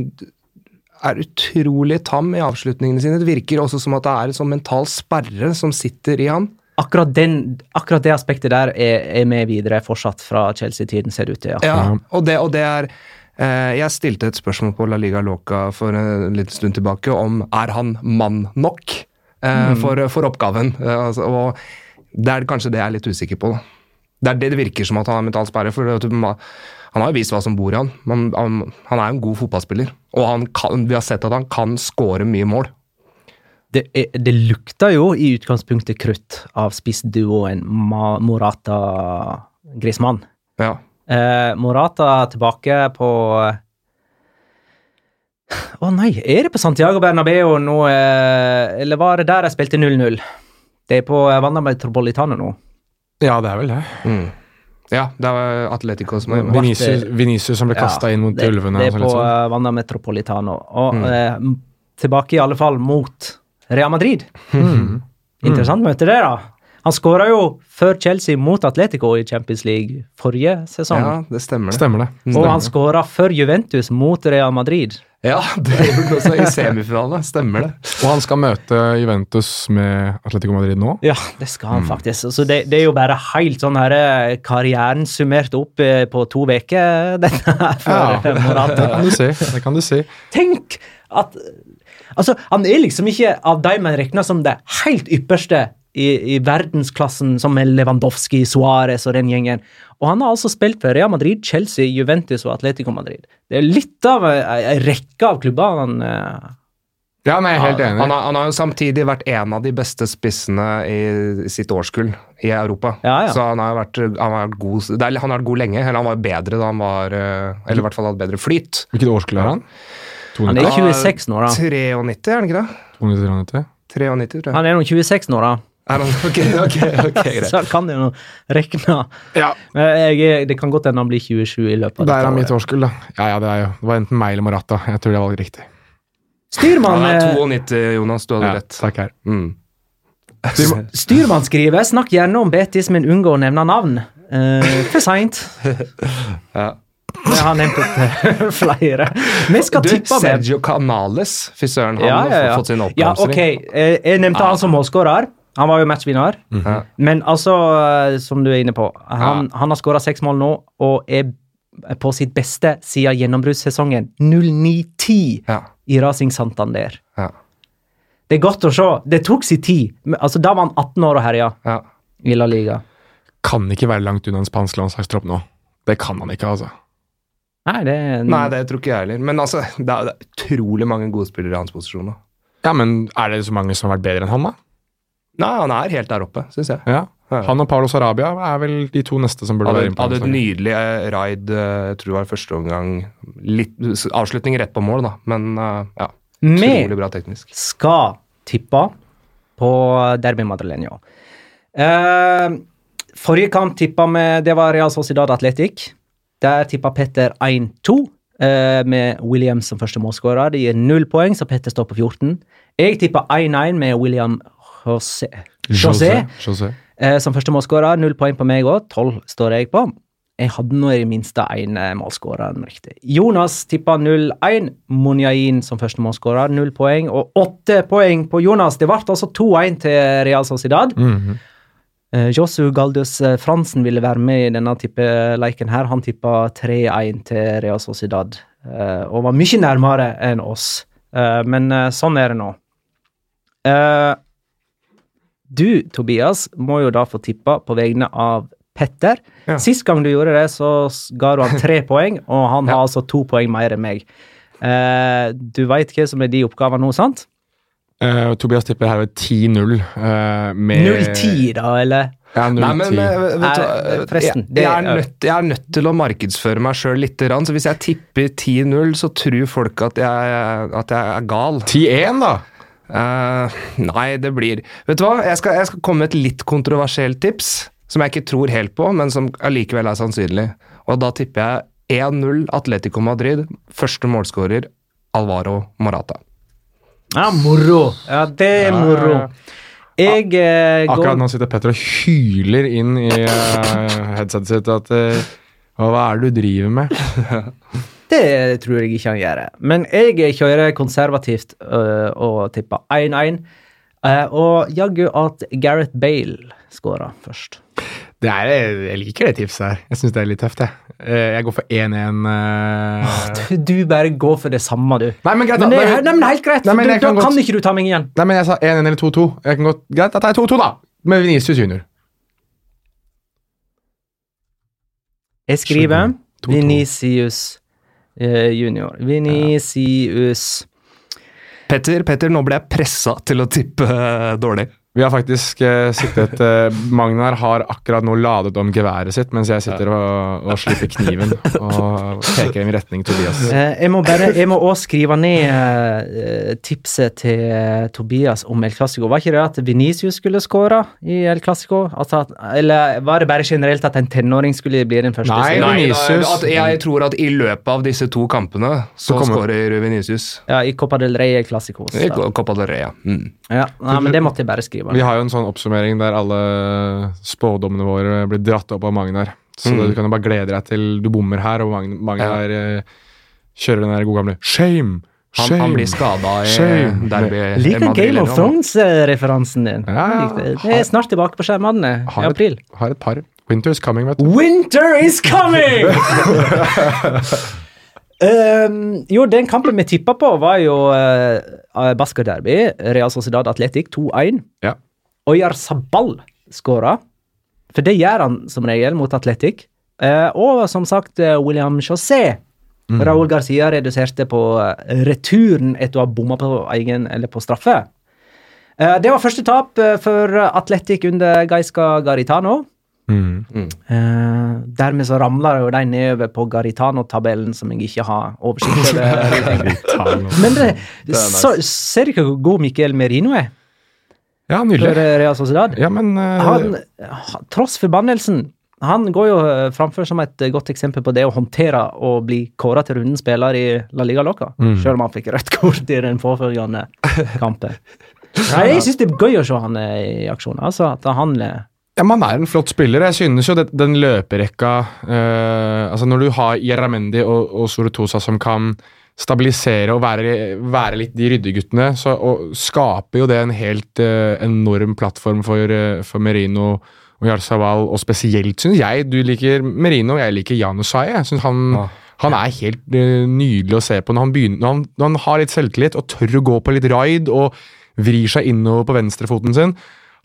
er utrolig tam i avslutningene sine. Det virker også som at det er en sånn mental sperre som sitter i han. Akkurat, den, akkurat det aspektet der er, er med videre fortsatt fra Chelsea-tiden, ser det ut til. Ja. Ja, og det, og det er eh, Jeg stilte et spørsmål på La Liga Loca for en liten stund tilbake om er han mann nok eh, for, for oppgaven. Eh, altså, og det er kanskje det jeg er litt usikker på. da. Det er det det virker som at han har mental sperre. for det, ma- Han har jo vist hva som bor i han. men han. Han er en god fotballspiller, og han kan, vi har sett at han kan skåre mye mål. Det, er, det lukter jo i utgangspunktet krutt av spissduoen Morata-Grismann. Ja. Eh, Morata tilbake på Å nei, er det på Santiago Bernabeu nå, eh, eller var det der jeg spilte 0-0? Det er på eh, Wanda Metropolitano nå. Ja, det er vel det. Mm. Ja, det var Atletico som var Vinicius, Vinicius som ble Ja, inn mot det, ulvene. Det er på sånn, eh, Metropolitano. Og Mm. eh, tilbake i alle fall mot Real Madrid. Mm. Interessant møte det, da. Han skåra jo før Chelsea mot Atletico i Champions League forrige sesong. Ja, det stemmer det. Stemmer det. og han skåra før Juventus mot Real Madrid. Ja, det gjorde han også i semifinalen. Stemmer det. Og han skal møte Juventus med Atletico Madrid nå. Ja, det skal Mm. han faktisk. Så det, det er jo bare helt sånn her eh, karrieren summert opp eh, på to uker, dette her Ja, eh, det kan du si. Det kan du si. Tenk at Altså, han er liksom ikke av de man regner som det helt ypperste i, i verdensklassen, som er Lewandowski, Suárez og den gjengen. Og han har altså spilt for Real Madrid, Chelsea, Juventus og Atletico Madrid. Det er litt av ei rekke av klubber han eh, Ja, nei, jeg er helt enig. Han har, han har jo samtidig vært en av de beste spissene i sitt årskull i Europa. Ja, ja. Så han har vært, han har vært god det er, Han har vært god lenge. Eller han var bedre da han var eh, Eller i hvert fall hadde bedre flyt. Hvilket årskull er han? Han er 26 nå, da. 93, er han ikke det? 293? 93, tror jeg. Han er nå 26 nå, da. Er han, ok, ok, ok. (laughs) Så han kan jo regne. Ja. Jeg, det kan godt hende han blir 27 i løpet av Der dette er mitt årskull, da. Ja, ja, det er jo Det var enten meg eller Morata. Jeg tror det var riktig. Styrmann, Han er eh, 92, Jonas. Du hadde Ja, rett. takk her. Mm. (laughs) Styrmann skriver 'Snakk gjerne om Betis, men unngå å nevne navn'. Eh, for seint. (laughs) Ja. Jeg har nevnt opp flere. Vi skal Du, tippe med Sergio Canales, fy søren, han ja, ja, ja. har fått sin ja, ok. oppblomstring. Eh, Jeg nevnte han som målskårer. Han var jo matchvinner. Ja. Men altså, eh, som du er inne på, han, han har skåra seks mål nå og er på sitt beste siden gjennombruddssesongen 09-10 Ja. i Racing Santander. Ja. Det er godt å se. Det tok sin tid. Altså, Da var han 18 år og herja Ja. i La Liga. Kan ikke være langt unna en spansk landslagstropp nå. Det kan han ikke, altså. Nei, det Nei, det tror ikke jeg heller. Men altså, det er, det er utrolig mange gode spillere i hans posisjon. nå. Ja, men er det så mange som har vært bedre enn han, da? Nei, han er helt der oppe, syns jeg. Ja. Ja. Han og Paulo Sarabia er vel de to neste som burde Hadde, være inne på hadde et nydelig eh, raid, eh, jeg tror det var første omgang. Litt, avslutning rett på mål, da, men eh, ja. Utrolig bra teknisk. Vi skal tippe på Derby Madrileño. Eh, forrige kamp tippa vi Det var Real Sociedad Athletic. Der tippa Petter 1-2, eh, med William som første målskårer. Det gir null poeng, så Petter står på 14. Jeg tippa 1-1 med William José, José, José. eh, som første målskårer. Null poeng på meg òg. Tolv står jeg på. Jeg hadde nå i det minste én målskårer riktig. Jonas tippa 0-1. Monjain som første målskårer, null poeng. Og åtte poeng på Jonas. Det ble altså 2-1 til Real Sociedad. Mm -hmm. Josu Galdus eh, Fransen ville være med i denne tippeleiken her. Han tippa 3-1 til Real Sociedad, eh, og var mye nærmere enn oss. Eh, men eh, sånn er det nå. Eh, du, Tobias, må jo da få tippa på vegne av Petter. Ja. Sist gang du gjorde det, så ga du han tre (laughs) poeng, og han har altså to poeng mer enn meg. Eh, du veit hva som er de oppgavene nå, sant? Eh, Tobias tipper her ved 10-0. eh, med 0-10, da, eller? Ja, 0-10. Nei, men men vet du, forresten, jeg, jeg, er er- nødt, jeg er nødt til å markedsføre meg sjøl litt. grann, Så hvis jeg tipper 10-0, så tror folk at jeg, at jeg er gal. 10-1, da! Eh, nei, det blir Vet du hva? Jeg skal, jeg skal komme med et litt kontroversielt tips, som jeg ikke tror helt på, men som allikevel er sannsynlig. Og da tipper jeg 1-0 Atletico Madrid. Første målskårer Alvaro Morata. Ja, moro. Ja, det er moro. Jeg eh, Akkurat nå sitter Petter og hyler inn i eh, headsetet sitt at eh, Hva er det du driver med? (laughs) Det tror jeg ikke han gjør. Men jeg kjører konservativt øh, og tipper 1-1. Uh, og jaggu at Gareth Bale skåra først. Det er, jeg liker det tipset her. Jeg syns det er litt tøft, jeg. Eh, Jeg går for 1-1. Uh... Du, du bare går for det samme, du. Nei, men greit, Men det, nei, men helt greit. Nei, men du, kan da kan kan ikke du ta meg igjen. Nei, men jeg sa 1-1 eller 2-2. Jeg kan godt, Greit, da tar jeg 2-2, da. Med Venicius junior. Jeg skriver Skjønner. 2-2. Venicius junior. Venicius Petter, Petter, nå ble jeg pressa til å tippe eh, dårlig. Vi har faktisk eh, sittet eh, Magnar har akkurat nå ladet om geværet sitt, mens jeg sitter og, og slipper kniven og peker i retning Tobias. Eh, jeg må bare Jeg må også skrive ned eh, tipset til eh, Tobias om El Clásico. Var ikke det at Venicius skulle skåre i El Clásico? Altså eller var det bare generelt at en tenåring skulle bli den første? Nei, Nei, Vinicius- at jeg tror at i løpet av disse to kampene så, Så skårer Venicius. Ja, I Copa del Rey El Clásico. I. Copa del Rey, ja. Mm. Ja, nei, men det måtte jeg bare skrive. Vi har jo en sånn oppsummering der alle spådommene våre blir dratt opp av Magnar. Så Mm. du kan jo bare glede deg til du bommer her, og Magnar, Magnar eh, kjører den der gode gamle shame. Han, shame. han blir skada i Shame. derby. Liker Madrid, Game of. Thrones-referansen din. Ja, ja. Det. Er snart tilbake på skjermene i har april. et, har et par. Winter is coming, vet du. Winter is coming! (laughs) (laughs) Um, jo, den kampen vi tippa på, var jo uh, Basker Derby. Real Sociedad Atletic 2-1. Ja. Oyar Sabal skåra. For det gjør han som regel mot Atletic. Uh, og som sagt, eh, William Mm. Raúl Garcia reduserte på eh, returen etter å ha bomma på egen eller på straffe. Eh, det var første tap eh, for Atletic under Gaisca Garitano. Mm. Eh, dermed så ramler jo de nedover på Garitano-tabellen, som jeg ikke har oversikt over. (laughs) Men det, så, ser dere hvor god Miquel Merino er Ja, for nydelig. eh, Real Sociedad? Ja, men uh... Han, tross forbannelsen, han går jo eh, framfor som et eh, godt eksempel på det å håndtere og bli kåra til runden spiller i La Liga Loca, Mm. selv om han fikk rødt kort i den påfølgende kampen. (laughs) Nei, jeg syns det er gøy å se han eh, i aksjon. Altså, at han eh, Ja, Man er en flott spiller. Jeg synes jo det, den løperekka eh, altså Når du har Jeramendi og, og Soretosa som kan stabilisere og være, være litt de ryddeguttene, så og skaper jo det en helt eh, enorm plattform for, eh, for Merino og Jarzawal, og spesielt syns jeg du liker Merino, og jeg liker Janusai. Jeg synes han, Ja. han er helt nydelig å se på når han, begynner, når, han, når han har litt selvtillit og tør å gå på litt raid og vrir seg innover på venstrefoten sin.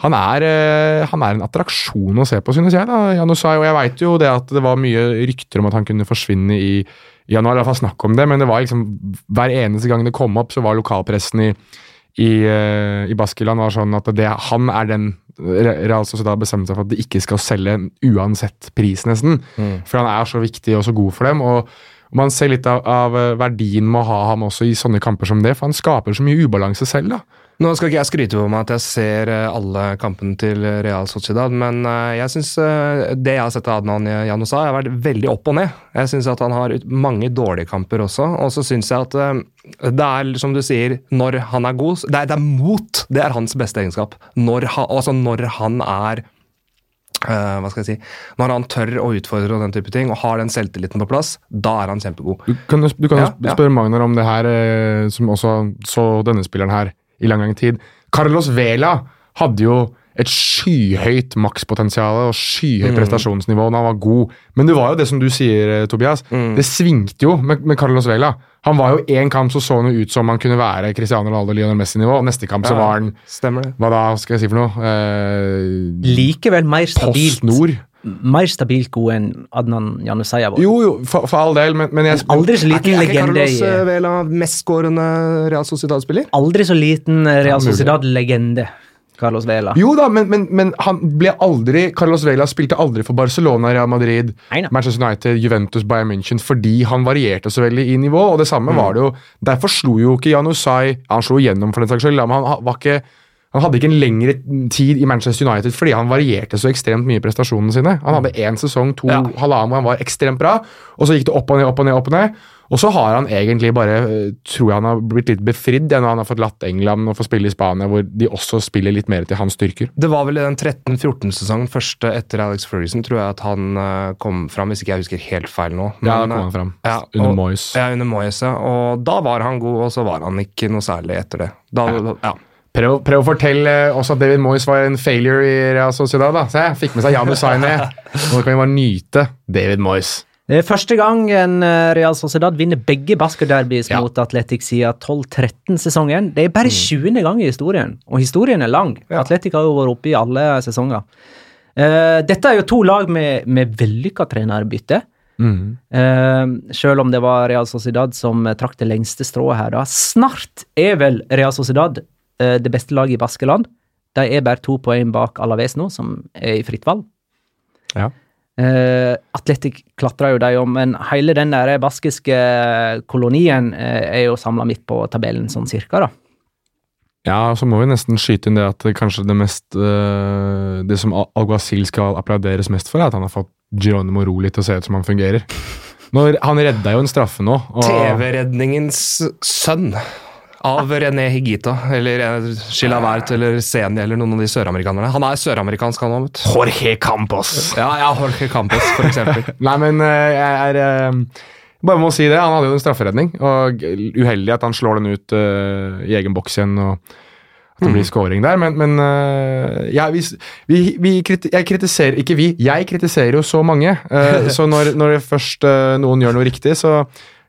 Han er, eh, han er en attraksjon å se på, synes jeg. da, Janusai, og Jeg veit jo det at det var mye rykter om at han kunne forsvinne i januar. I hvert fall snakk om det, men det var liksom hver eneste gang det kom opp, så var lokalpressen i, i, eh, i Baskeland var sånn at det, han er den Re- Real Sociedad bestemte seg for at de ikke skal selge uansett pris, nesten. For han er så viktig og så god for dem. og og Man ser litt av, av eh, verdien med å ha ham også i sånne kamper som det, for han skaper så mye ubalanse selv. da. Nå skal ikke jeg skryte på meg at jeg ser eh, alle kampene til Real Sociedad, men eh, jeg syns det jeg har sett av Adnan Janusa, har vært veldig opp og ned. Jeg syns at han har mange dårlige kamper også, og så syns jeg at eh, det er, som du sier, når han er god Det er, det er mot! Det er hans beste egenskap. Når han, altså når han er Uh, hva skal jeg si, Når han tør å utfordre og den type ting, og har den selvtilliten på plass, da er han kjempegod. Du kan du kan Ja, ja. spørre Magnar om det her, eh, som også så denne spilleren her i lang, lang tid. Carlos Vela hadde jo et skyhøyt makspotensial og skyhøyt Mm. prestasjonsnivå da han var god. Men det var jo det som du sier, eh, Tobias. Mm. Det svingte jo med, med Carlos Vela. Han var jo én kamp så så han ut som han kunne være Cristiano Ronaldo Lionel Messi-nivå. Neste kamp så var han Stemmer det. Hva da skal jeg si for noe? Eh, likevel mer stabilt, Post Nord. Mer stabilt god enn Adnan Janusaya. Jo, jo, for, for all del, men, men jeg Aldri så Er legende ikke, er ikke Carlos i eh, Vela mestskårende Real Sociedad-spiller? Aldri så liten eh, Real. Sociedad-legende, Carlos Vela. Jo da, men, men, men han ble aldri Carlos Vela spilte aldri for Barcelona, Real Madrid, Neina. Manchester United, Juventus, Bayern München fordi han varierte så veldig i nivå. og det samme var det jo. Derfor slo jo ikke Janusai Han slo igjennom, for den saks skyld, men han var ikke han hadde ikke en lengre tid i Manchester United fordi han varierte så ekstremt mye i prestasjonene sine. Han hadde én sesong, to, Ja. halvannen hvor han var ekstremt bra, og så gikk det opp og ned, opp og ned. opp Og ned. Og så har han egentlig bare eh, Tror jeg han har blitt litt befridd ja, når han har fått latt England og få spille i Spania, hvor de også spiller litt mer til hans styrker. Det var vel i den 13-14-sesongen, første etter Alex Ferguson, tror jeg at han uh, kom fram, hvis ikke jeg husker helt feil nå. Men, ja, da kom han fram. Ja, under Moyes. Ja, under Moyes, ja. Og da var han god, og så var han ikke noe særlig etter det. Da, ja. ja. Prøv, prøv, å fortelle også at David Moyes var en failure i Real Sociedad. da. Se, fikk med seg Janu Saini. (laughs) Nå kan vi bare nyte David Moyes. Det er første gang en eh, Real Sociedad vinner begge basketderbys ja. mot Atletic siden 12-13-sesongen. Det er bare 20. Mm. gang i historien, og historien er lang. Ja. Atletic har jo vært oppe i alle sesonger. Uh, dette er jo to lag med, med vellykka trenerbytte. Mm. Uh, selv om det var Real Sociedad som trakk det lengste strået her. da. Snart er vel Real Sociedad det beste laget i Baskeland. De er bare to poeng bak Alaves nå, som er i fritt valg. Ja. Uh, Atletic klatrer jo de om, men hele den der baskiske kolonien uh, er jo samla midt på tabellen, sånn cirka, da. Ja, så må vi nesten skyte inn det at kanskje det mest uh, Det som Alguacil skal applauderes mest for, er at han har fått Geronimo Roli til å se ut som han fungerer. Når, han redda jo en straffe nå. TV-redningens sønn av René Higita eller Chilavert eller Seni eller noen av de søramerikanerne. Han er søramerikansk, han òg. Jorge Campos. Ja, ja, Jorge Campos, for eksempel. (laughs) Nei, men eh, jeg er eh, bare må si det. Han hadde jo en strafferedning, og uheldig at han slår den ut uh, i egen boks igjen. og at det blir mm. scoring der, men, men uh, ja, vi, vi, vi kriti jeg kritiserer Ikke vi, jeg kritiserer jo så mange. Uh, (laughs) så når, når først noen gjør noe riktig, så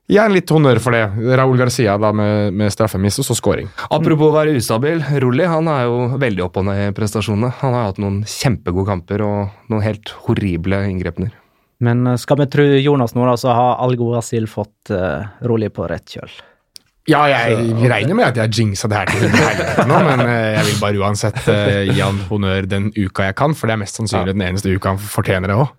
Gjerne litt honnør for det. Raúl Garcia da med, med straffemiss og så scoring. Apropos å være ustabil. Rulli han er jo veldig opp og ned i prestasjonene. Han har hatt noen kjempegode kamper og noen helt horrible inngrepener. Men eh, skal vi tro Jonas nå, da, så har Algo Asil fått uh, Rulli på rett kjøl. Ja, jeg så, regner med at jeg jinxa det her til helvete nå, men uh, jeg vil bare uansett uh, gi han honnør den uka jeg kan, for det er mest sannsynlig den eneste uka han fortjener det òg.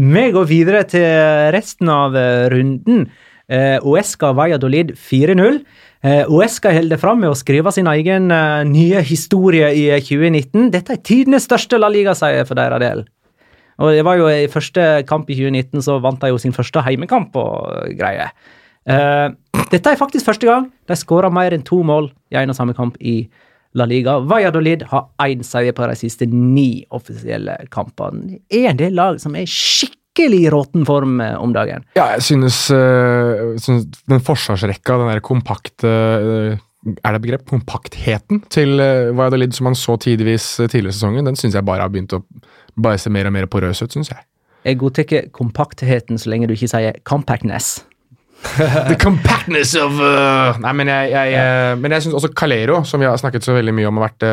Vi går videre til resten av runden. Eh, Uesca Valladolid 4-0. Eh, Uesca holder fram med å skrive sin egen eh, nye historie i 2019. Dette er tidenes største La Liga-seier for deres del. Og det var jo I første kamp i 2019 så vant de jo sin første heimekamp og greier. Uh, dette er faktisk første gang de skåra mer enn to mål i en og samme kamp i La Liga. Valladolid har én seier på de siste ni offisielle kampene. Det er en del lag som er skikkelig skikkelig råten form eh, om dagen. Ja, jeg synes, uh, synes den forsvarsrekka, den der kompakte uh, Er det begrep? Kompaktheten til uh, Valladolid som man så tidvis tidligere i sesongen, den syns jeg bare har begynt å bare se mer og mer porøs ut, syns jeg. Jeg godtar kompaktheten så lenge du ikke sier compactness. (laughs) The compactness of uh, Nei, men jeg, jeg, ja. men jeg syns også Calero, som vi har snakket så veldig mye om, har vært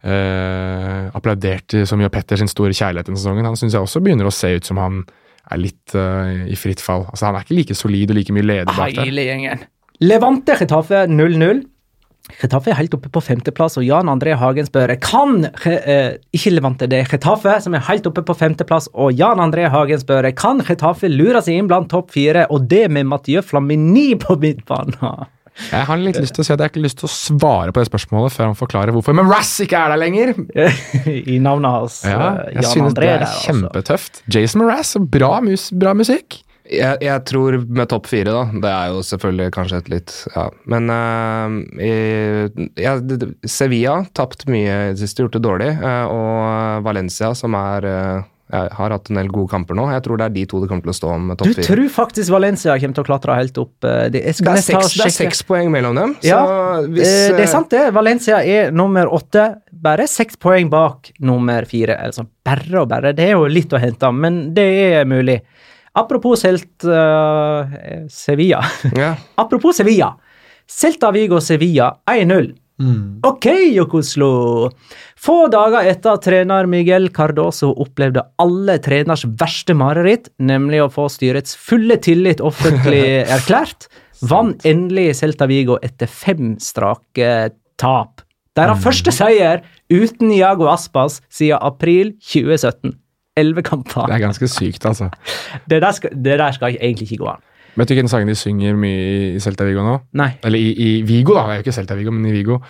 Uh, applauderte så mye av Petter sin store kjærlighet denne sesongen. Han syns jeg også begynner å se ut som han er litt eh, i fritt fall. Altså Han er ikke like solid og like mye leder bak der. Hele gjengen. Levante Getafe 0-0. Getafe er helt oppe på femteplass, og Jan André Hagen spør kan uh, Ikke Levante, det er Getafe som er helt oppe på femteplass, og Jan André Hagen spør kan Getafe lure seg inn blant topp fire, og det med Mathieu Flamini på midtbanen? Jeg har litt lyst til å si at jeg har ikke lyst til å svare på det spørsmålet før han forklarer hvorfor. Men Razz ikke er der lenger! (laughs) I navnet hans. Ja, eh, jeg Jan synes André det er der, kjempetøft. Jason Mraz, bra, mus, bra musikk. Jeg, jeg, tror med topp fire, da. Det er jo selvfølgelig kanskje et litt Ja. Men uh, i, ja, Sevilla tapt mye i det siste, gjort det dårlig. Uh, og Valencia, som er uh, har hatt en del gode kamper nå. Jeg tror det er de to det kommer til å stå om topp fire. Du tror faktisk Valencia kommer til å klatre helt opp? Eh, det, er, seks, det er, seks, poeng mellom dem. Ja, hvis, eh, det er sant det. Valencia er nummer åtte. Bare seks poeng bak nummer fire. Altså bare og bare. Det er jo litt å hente, men det er mulig. Apropos helt uh, Sevilla. Ja. (laughs) Apropos Sevilla. Celta Vigo Sevilla 1-0. Mm. Ok, Jokoslo! Få dager etter at trener Miguel Cardoso opplevde alle treners verste mareritt, nemlig å få styrets fulle tillit offentlig (laughs) erklært, vant endelig Celta Vigo etter fem strake tap. Deres mm. første seier uten Iago Aspas siden april 2017. Elleve kamper. Det er ganske sykt, altså. (laughs) Det der, skal, det der skal egentlig ikke gå an. Vet du hvilken sang de synger mye i Celta Vigo nå? Nei. Eller i, i, Vigo, da. Det er jo ikke Celta Vigo, men i Vigo.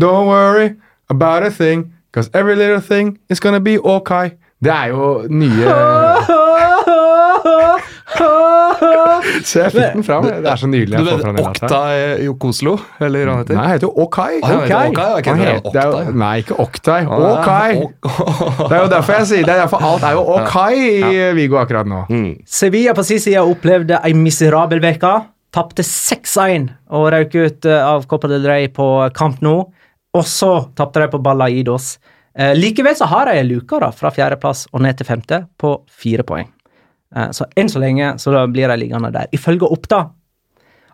Don't worry about a thing, cause every little thing is gonna be okay. Det er jo nye (laughs) (laughs) Så jeg fikk den fram. Det er så nydelig. Du jeg får fra den. Oktay Jokoslo, eller hva han heter? Nei, han heter jo Okai. Okai. Han er heter- er. Nei, ikke Oktai. Okai. Det er jo derfor jeg sier det. er derfor Alt er jo Okai i Vigo akkurat nå. Mm. Sevilla på sin side opplevde ei miserabel uke. Tapte 6-1 og røk ut eh, av Copa del Rey på kamp nå. Og så tapte de på Balaidos. Eh, likevel så har de ei luke fra fjerdeplass og ned til femte på fire poeng. Eh, så enn så lenge så da blir de liggende der. Ifølge Oppda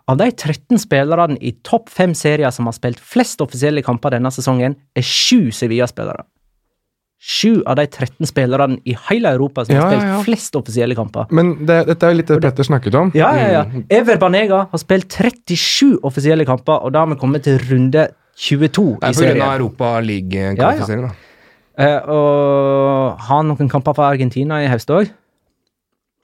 av de 13 spillerne i topp fem serier som har spilt flest offisielle kamper denne sesongen, er sju Sevilla-spillere. Sju av de 13 spillerne i hele Europa som Ja, har spilt ja. flest offisielle kamper. Men det, dette er jo litt det Petter snakket om. Ja, ja, ja. Ever Banega har spilt 37 offisielle kamper, og da har vi kommet til runde 22 Det er i på grunn av serien. Europa League-kvalifisering, da. Eh, og har noen kamper for Argentina i høst òg?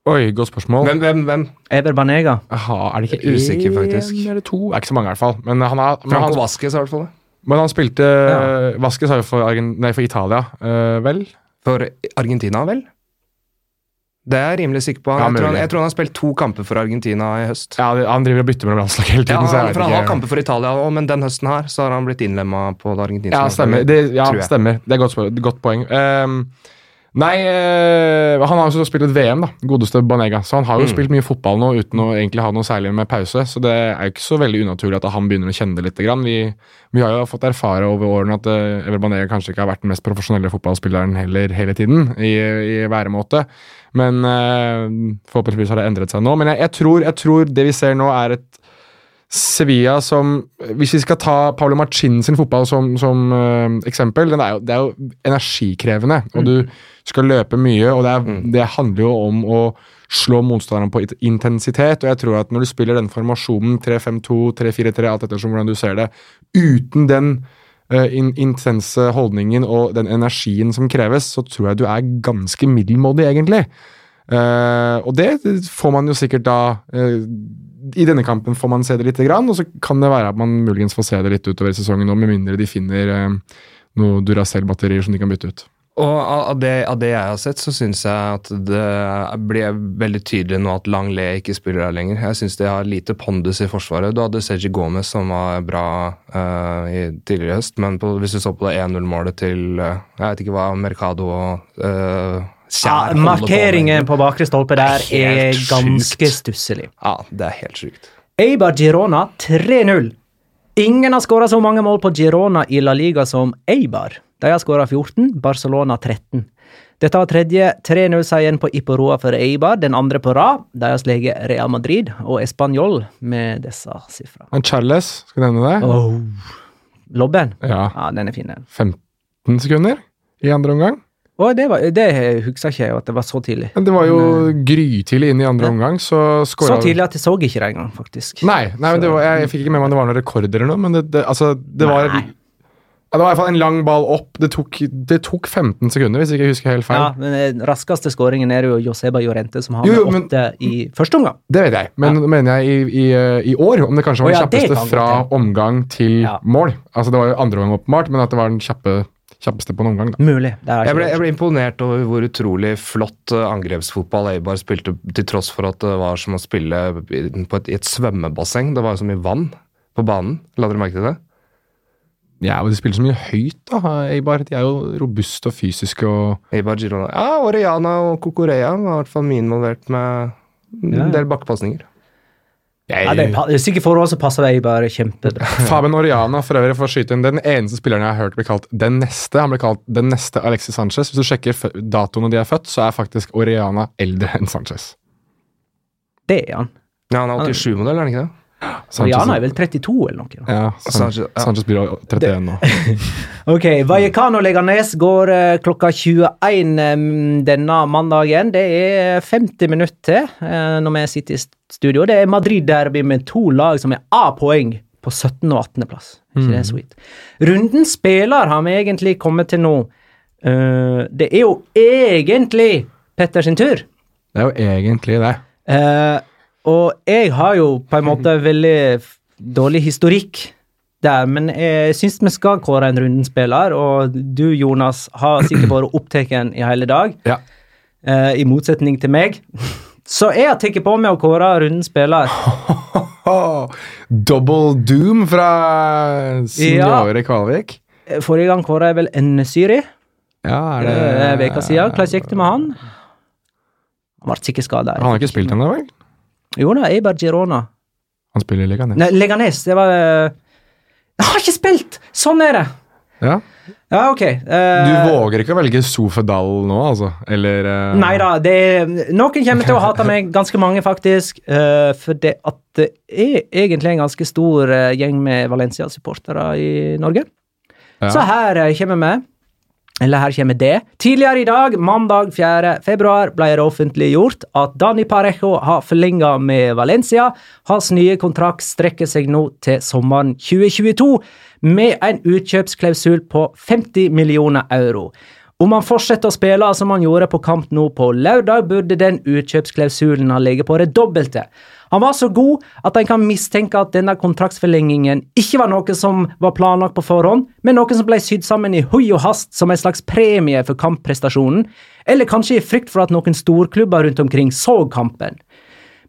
Oi, godt spørsmål. Hvem, hvem, hvem? Eber Banega. Aha, er det ikke Usikker, faktisk? Er eller to? Det er ikke så mange, i hvert fall. Men han, har, men Franco Vasques, i hvert fall. men han spilte Ja. Vasquez har jo for, nei, for Italia, uh, vel? For Argentina, vel? Det er jeg rimelig sikker på. Ja, Jeg, tror han, jeg tror han har spilt to kamper for Argentina i høst. Ja, Han driver og bytter mellom landslag hele Ja, tiden. så jeg for Han har kamper for Italia òg, men den høsten her så har han blitt innlemma på det argentinske Ja, stemmer. Det, ja, stemmer. Det er et godt, godt poeng. Ehm, nei, øh, han har jo spilt et VM, da, godeste Banega. Så han har jo Mm. spilt mye fotball nå uten å egentlig ha noe særlig med pause. Så det er jo ikke så veldig unaturlig at han begynner å kjenne det litt. Grann. Vi, vi har jo fått erfare over årene at uh, Ever Banega kanskje ikke har vært den mest profesjonelle fotballspilleren heller hele tiden, i, i væremåte. Men øh, forhåpentligvis har det endret seg nå. Men jeg, jeg, tror, jeg tror det vi ser nå, er et Sevilla som Hvis vi skal ta Paolo Machin sin fotball som, som øh, eksempel den er jo, Det er jo energikrevende, og du skal løpe mye, og det, er, det handler jo om å slå motstanderen på intensitet. Og jeg tror at når du spiller den formasjonen 3-5-2, 3-4-3, alt ettersom hvordan du ser det, uten den uh, in intense holdningen og den energien som kreves, så tror jeg du er ganske middelmådig, egentlig. Uh, og det får man jo sikkert da uh, I denne kampen får man se det lite grann, og så kan det være at man muligens får se det litt utover sesongen nå, med mindre de finner noen Duracell-batterier som de kan bytte ut. Og av det, av det jeg har sett, så syns jeg at det blir veldig tydelig nå at Langley ikke spiller her lenger. Jeg syns de har lite pondus i forsvaret. Du hadde Sergi Gomez som var bra uh, i tidligere høst, men på, hvis du så på det 1-0-målet til uh, Jeg vet ikke hva Mercado og uh, Ja, markeringen på bakre stolpe der er er ganske sykt. stusselig. Ja, det er helt sjukt. Eibar Girona 3-0. Ingen har skåra så mange mål på Girona i La Liga som Eibar. De har skåra 14, Barcelona 13. Dette var tredje 3-0-seieren på Iporoa for Eibar, den andre på rad. De har sleget Real Madrid og Español med disse sifrene. Men Charles, skal jeg nevne det? Oh. Lobben? Ja. Ja, den er fin, den. 15 sekunder i andre omgang. Å, det, var, det husker ikke jeg at det var så tidlig. Men det var jo Men, grytidlig inn i andre Ja. omgang, så skåra Så tidlig at jeg så ikke det engang, faktisk. Nei, nei men det var, jeg, jeg fikk ikke med meg om det var noen rekord eller noe, men det, det, altså, det var Nei. Ja, Det var i hvert fall en lang ball opp. Det tok, det tok 15 sekunder, hvis ikke jeg husker helt feil. Ja, men den raskeste skåringen er det jo Joseba Jorente som har Jo, jo, med åtte i første omgang. Det vet jeg, men mener jeg i, i, eh, i år, om det kanskje var den ja, kjappeste fra hende. omgang til Ja. mål. Altså Det var jo andre omgang åpenbart, men at det var den kjappe, kjappeste på en omgang. da. Mulig. Det er Jeg ble, jeg ble imponert over hvor utrolig flott eh, angrepsfotball Eibar spilte, til tross for at det var som å spille i- på et, i et svømmebasseng. Det var jo så mye vann på banen. La dere merke til det? Ja, og De spiller så mye høyt, da, Eibar. De er jo robuste og fysiske. og Eibar Girona. Ja, Oriana og Kokorea var i hvert fall mye involvert med Ja. en del bakkepasninger. ja, det er sikkert forhold så passer de bare kjempebra. (laughs) Faben Oriana for øvrig for å skyte inn, den eneste spilleren jeg har hørt bli kalt den neste. Han ble kalt den neste Alexis Sanchez. Hvis du sjekker datoen når de er født, så er faktisk Oriana eldre enn Sanchez. Det er han. Ja, Han er 87-modell, er han ikke det? Rihanna er vel 32 eller noe. Ja, Sanchez, ja. Sanchez blir 31 nå. (laughs) Ok, Vallecano Leganes går eh, klokka 21 eh, denne mandagen. Det er 50 minutter til eh, når vi sitter i studio. Det er Madrid-derby med to lag som er A-poeng på 17. og 18. plass. Ikke det er sweet? Runden spiller har vi egentlig kommet til nå. Eh, det er jo egentlig Petter sin tur. Det er jo egentlig det. Eh, og jeg har jo på en måte veldig dårlig historikk der, men jeg syns vi skal kåre en rundenspiller, og du, Jonas, har sikkert vært (clears throat) opptatt i hele dag. Ja. Eh, I motsetning til meg. (laughs) Så jeg har tatt på meg å kåre rundens spiller. (laughs) Double doom fra Signore Kvalvik. Forrige gang kåra jeg vel en Syri. Ja, er Det veka siden. Hvordan gikk det med han? Han ble sikkert skada. Han har ikke spilt ennå, vel? Jo da, Eibar Girona. Han spiller i Leganes. Nei, Leganes, det var eh, Jeg har ikke spilt! Sånn er det! Ja. Ja, ok. Uh, Du våger ikke å velge Sofedal nå, altså? Eller uh... Nei da, det noen kommer til å (laughs) hate meg, ganske mange faktisk. Uh, for det at det er egentlig en ganske stor gjeng med Valencia-supportere i Norge. Ja. Så her kommer vi. Eller her kommer det. Tidligere i dag, mandag 4. februar, ble det offentliggjort at Dani Parejo har forlenga med Valencia. Hans nye kontrakt strekker seg nå til sommeren 2022, med en utkjøpsklausul på 50 millioner euro. Om han fortsetter å spille som han gjorde på kamp nå på lørdag, burde den utkjøpsklausulen ha ligget på det dobbelte. Han var så god at en kan mistenke at denne kontraktsforlengingen ikke var noe som var planlagt på forhånd, men noe som ble sydd sammen i hui og hast som en slags premie for kampprestasjonen, eller kanskje i frykt for at noen storklubber rundt omkring så kampen.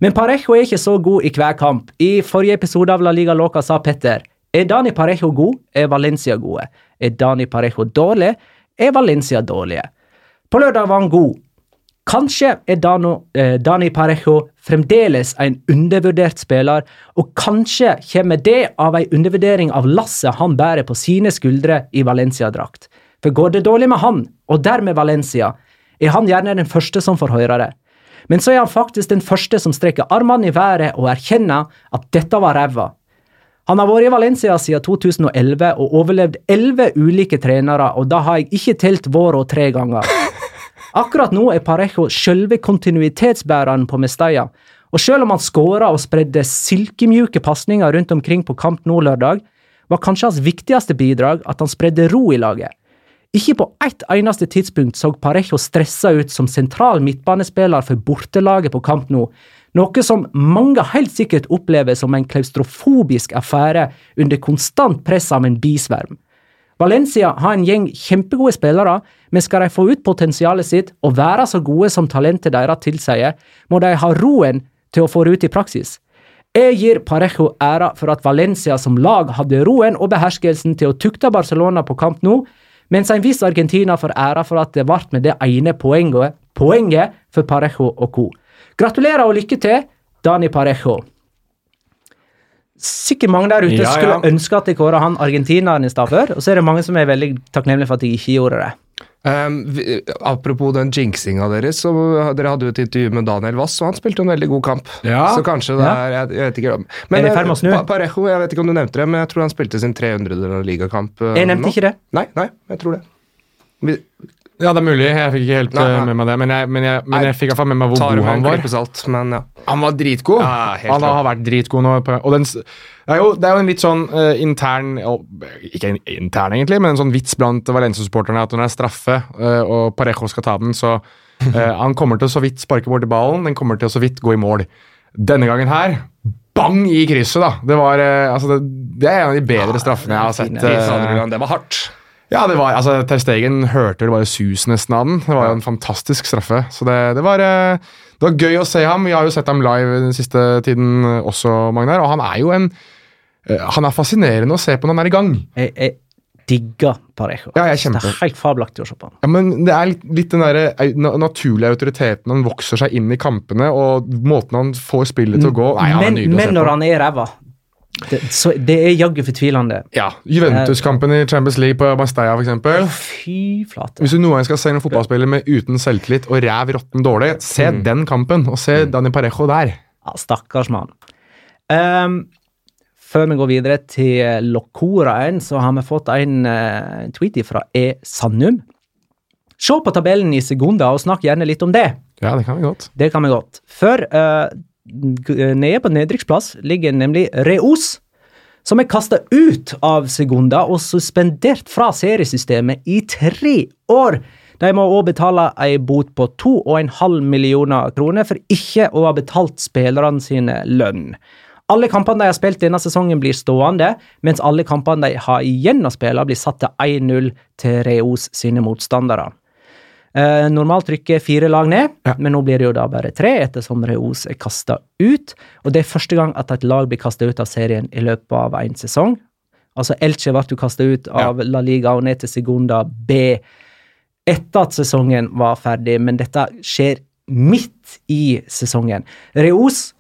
Men Parejo er ikke så god i hver kamp. I forrige episode av La Liga Loca sa Petter er Dani Parejo god, er Valencia gode. Er Dani Parejo dårlig, er Valencia dårlige. På lørdag var han god. Kanskje er Dano, eh, Dani Parejo fremdeles en undervurdert spiller, og kanskje kommer det av en undervurdering av lasset han bærer på sine skuldre i Valencia-drakt. For går det dårlig med han, og dermed Valencia, er han gjerne den første som får høre det. Men så er han faktisk den første som strekker armene i været og erkjenner at dette var ræva. Han har vært i Valencia siden 2011 og overlevd elleve ulike trenere, og da har jeg ikke telt våra tre ganger. Akkurat nå er Parejo selve kontinuitetsbæreren på Mestalla, og selv om han skåra og spredde silkemjuke pasninger rundt omkring på kamp nå lørdag, var kanskje hans viktigste bidrag at han spredde ro i laget. Ikke på ett eneste tidspunkt så Parejo stressa ut som sentral midtbanespiller for bortelaget på kamp nå, noe som mange helt sikkert opplever som en klaustrofobisk affære under konstant press av en bisverm. Valencia har en gjeng kjempegode spillere, men skal de få ut potensialet sitt og være så gode som talentet deres tilsier, må de ha roen til å få det ut i praksis. Jeg gir Parejo æra for at Valencia som lag hadde roen og beherskelsen til å tukte Barcelona på kamp nå, mens en viss Argentina får æra for at det ble med det ene poenget, poenget for Parejo og co. Gratulerer og lykke til, Dani Parejo. Sikkert mange der ute Ja, ja. skulle ønske at jeg kåra han argentineren i stad før, og så er det mange som er veldig takknemlige for at jeg ikke gjorde det. Um, vi, apropos den jinxinga deres, så dere hadde jo et intervju med Daniel Wass, og han spilte jo en veldig god kamp. Ja. Så kanskje det er Jeg, jeg vet ikke om å snu? Pa- Parejo, jeg vet ikke om du nevnte det, men jeg tror han spilte sin 300. ligakamp. uh, Jeg nevnte nå. ikke det. Nei, nei, jeg tror det. Vi Ja, det er mulig. Jeg fikk ikke helt Nei, eh, nei. med meg det, men jeg, men jeg, men jeg fikk i hvert fall med meg hvor god han var. Alt, men ja. Han var dritgod. Ja, helt han klart. har vært dritgod nå. Og den, det, er jo, det er jo en litt sånn uh, intern Ikke en intern, egentlig, men en sånn vits blant Valencia-supporterne at når det er straffe uh, og Parejo skal ta den, så uh, (laughs) Han kommer til å så vidt sparke borti ballen, den kommer til å så vidt gå i mål. Denne gangen her Bang i krysset, da! Det var altså det, det er en av de bedre straffene jeg har sett. det var hardt. Ja, det var, altså, Ter Stegen hørte vel bare sus nesten av den. Det var jo en fantastisk straffe. Så det, det, var, eh, det var gøy å se ham. Vi har jo sett ham live den siste tiden eh, også, Magnar. Og han er jo en eh, Han er fascinerende å se på når han er i gang. Jeg, jeg digger Parejo. Ja, jeg er Det er helt fabelaktig å se på han. Ja, men Det er litt, litt den der naturlige autoriteten. Han vokser seg inn i kampene, og måten han får spillet til å gå Nei, han er Men, nydelig å men se når han er ræva det, så det er jaggu fortvilende. Ja, Juventus-kampen i Champions League på Mastella, f.eks. Fy flate. Hvis du noen gang skal se en fotballspiller med uten selvtillit og ræv råtten dårlig, se den kampen, og se Dani Parejo der. Ja, stakkars mann. Um, før vi går videre til Locoraen, så har vi fått en uh, tweet fra E. Sandum. Se på tabellen i sekunder og snakk gjerne litt om det. Ja, det kan vi godt. Det kan vi godt. For eh, g- nede på nedrykksplass ligger nemlig Reos, som er kasta ut av Segunda og suspendert fra seriesystemet i tre år. De må òg betale ei bot på 2,5 millioner kroner for ikke å ha betalt spillerne sine lønn. Alle kampene de har spilt denne sesongen, blir stående, mens alle kampene de har igjen å spille, blir satt til 1-0 til Reos sine motstandere. Eh, normalt rykker fire lag ned, men nå blir det jo da bare tre, ettersom Reos er kasta ut. Og det er første gang at et lag blir kasta ut av serien i løpet av én sesong. Altså Elche ble jo kasta ut av La Liga og ned til Segunda B etter at sesongen var ferdig, men dette skjer midt i sesongen. Reos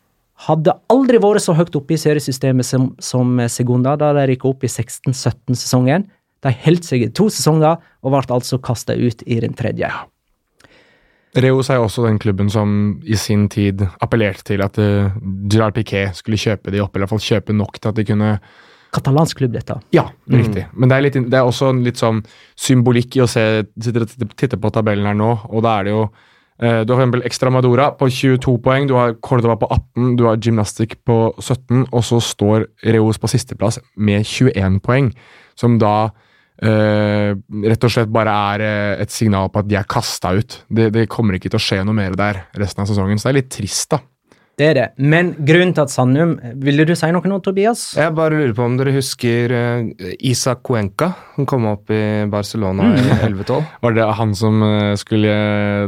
hadde aldri vært så høyt oppe i seriesystemet som, som Segunda da de rykka opp i 16-17-sesongen. De holdt seg i to sesonger og ble altså kasta ut i den tredje. Reos er jo også den klubben som i sin tid appellerte til at uh, Gerard Piquet skulle kjøpe de opp, eller i hvert fall kjøpe nok til at de kunne Katalansk klubb, dette. Ja, riktig. Men det er, litt, det er også litt sånn symbolikk i å se, sitte, titte på tabellen her nå, og da er det jo uh, Du har for eksempel Extramadura på 22 poeng, du har Cordoba på 18, du har Gymnastic på 17, og så står Reos på sisteplass med 21 poeng, som da eh, rett og slett bare er eh, et signal på at de er kasta ut. Det, det kommer ikke til å skje noe mer der resten av sesongen, så det er litt trist, da. Det er det. Men grunnen til at Sandum Ville du si noe nå, Tobias? Jeg bare lurer på om dere husker uh, Isak Cuenca? Han kom opp i Barcelona Mm. i 11-12. Var det han som skulle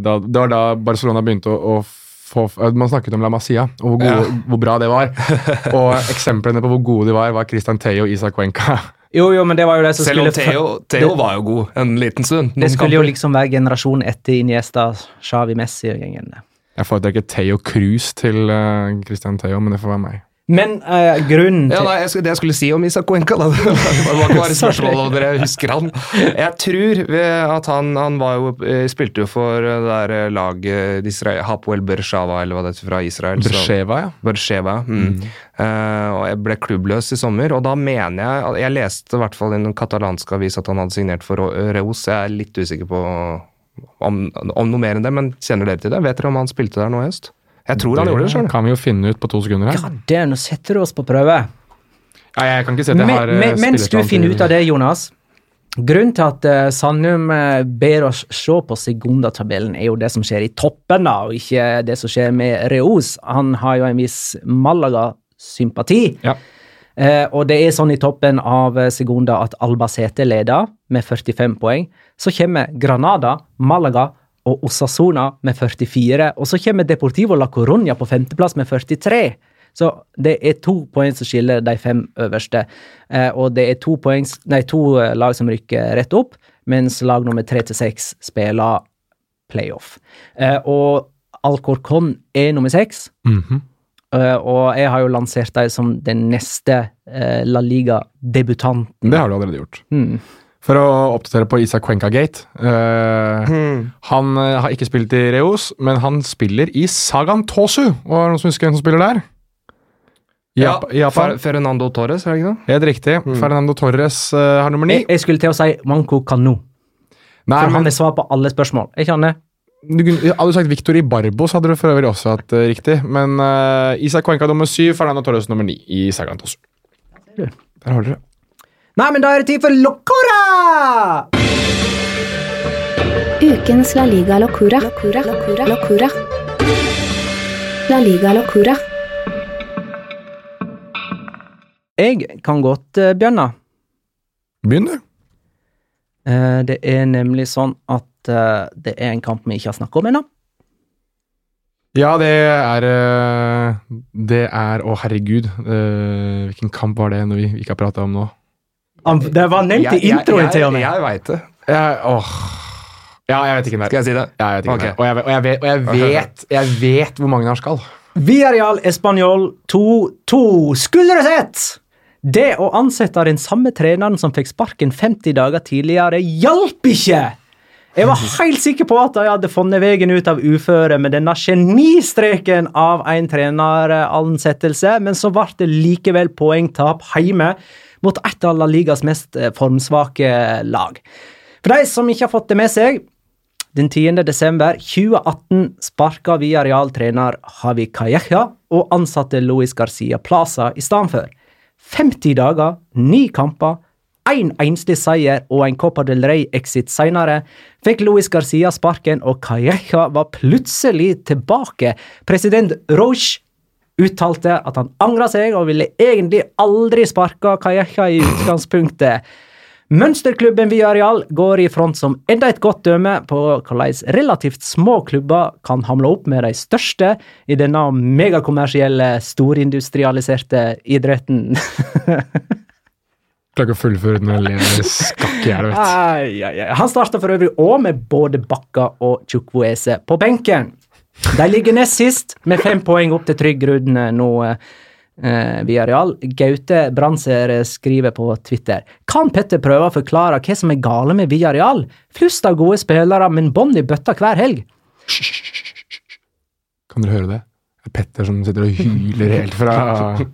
da, Det var da Barcelona begynte å, å få Man snakket om La Masia, og hvor, gode, Ja. hvor bra det var. (laughs) og eksemplene på hvor gode de var, var Christian Theo og Isak Cuenca. Jo, jo, men det var jo det som Selv om Theo, Theo, det, var jo god en liten stund. Det skulle skulle jo liksom være generasjonen etter Iniesta, Xavi, Messi og gjengen. Jeg foretrekker Theo Cruz til eh, Christian Theo, men det får være meg. Men eh, grunnen Ja, til nei, jeg skulle, Det jeg skulle si om Isak Cuenca, da. (laughs) Det var ikke bare (laughs) spørsmål om dere husker han. Jeg tror at han, han var jo, eh, spilte jo for det der eh, laget Israel, Hapoel Bershava, eller hva det heter, fra Israel. Bersheva, ja. Bersheva, mm. Eh, og jeg ble klubbløs i sommer, og da mener jeg Jeg leste i hvert fall i en katalansk avis at han hadde signert for Reus. Jeg er litt usikker på om, om noe mer enn det, men kjenner dere til det? Vet dere om han spilte der nå i høst? Jeg tror han gjorde det sjøl. kan vi jo finne ut på to sekunder her. God damn, nå setter du oss på prøve. Ja, jeg kan ikke si at jeg Men, har eh, men, mens du finner ut av det, Jonas Grunnen til at uh, Sandum eh, ber oss se på Segunda-tabellen, er jo det som skjer i toppen, da, og ikke det som skjer med Reos. Han har jo en viss Malaga-sympati. Ja. Uh, og det er sånn i toppen av sekunder Segunda at Albacete leder med 45 poeng. Så kommer Granada, Malaga og Osasona med 44. Og så kommer Deportivo la Coruña på femteplass med 43. Så det er to poeng som skiller de fem øverste. Eh, og det er to, poeng, nei, to eh, lag som rykker rett opp, mens lag nummer tre til seks spiller playoff. Eh, og Alcorcon er nummer seks. Mhm. Eh, og jeg har jo lansert dem som den neste La Liga-debutanten. Det har du allerede gjort. Mm. For å oppdatere på Isak Cuenca-gate. eh, Han uh, har ikke spilt i Reos, men han spiller i Sagan Tosu. Og er det noen som husker hvem som spiller der? Ja, ja Fer- Fernando Torres, er det ikke det? Helt riktig. Fernando Torres uh, har nummer ni. Jeg, jeg skulle til å si Manco Cano, Nei, for men, han er svar på alle spørsmål. Jeg ikke han det? du, kunne- hadde du sagt Victor Ibarbo, så hadde du for øvrig også hatt uh, riktig. Men uh, Isak Cuenca nummer syv, Fernando Torres nummer ni i Sagan Tosu. du. Der har dere. Nei, men da er det tid for Locora! Ukens La Liga Locura. Locura. Locura. Locura. La Liga Locura. Jeg kan godt uh, begynne. Begynn, du. Eh, det er nemlig sånn at eh, det er en kamp vi ikke har snakket om ennå. Ja, det er eh, Det er Å, herregud. eh, hvilken kamp var det når vi ikke har prata om nå? Han- Det var nevnt i Jeg- jeg- introen til og med. Jeg, jeg veit det. Jeg, åh. Ja, jeg vet ikke mer. Skal jeg si det? Ja, jeg vet ikke okay. mer. Og, jeg, og, jeg vet, og jeg, vet, jeg vet hvor mange han skal. Villarreal Español 2-2. Skulle du sett! Det å ansette den samme treneren som fikk sparken 50 dager tidligere, hjalp ikke! Jeg var helt sikker på at de hadde funnet veien ut av uføret med denne genistreken av en treneransettelse, men så ble det likevel poengtap hjemme mot et av La Ligas mest eh, formsvake lag. For de som ikke har fått det med seg, den 10. desember 2018 sparka Villarreal-trener Javi Calleja og ansatte Luis Garcia Plaza i stedet for. 50 dager, 9 kamper, én en enslig seier og en Copa del Rey-exit senere fikk Luis Garcia sparken, og Calleja var plutselig tilbake. President Roche uttalte at han angra seg og ville egentlig aldri sparka Kajekka i utgangspunktet. Mønsterklubben Villarreal går i front som enda et godt døme på hvordan relativt små klubber kan hamle opp med de største i denne megakommersielle, storindustrialiserte idretten. (laughs) Klarer ikke å fullføre den lille skakkjæret, vet du. Han starta for øvrig òg med både Bakka og Chukwuese på benken. De ligger nest sist, med fem poeng opp til trygg grunn nå. Eh, via Real. Gaute Brandser skriver på Twitter Kan Petter prøve å forklare hva som er gale med Villarreal? Flust av gode spillere, men bånd i bøtta hver helg. Kan dere høre det? Er Petter som sitter og hyler helt fra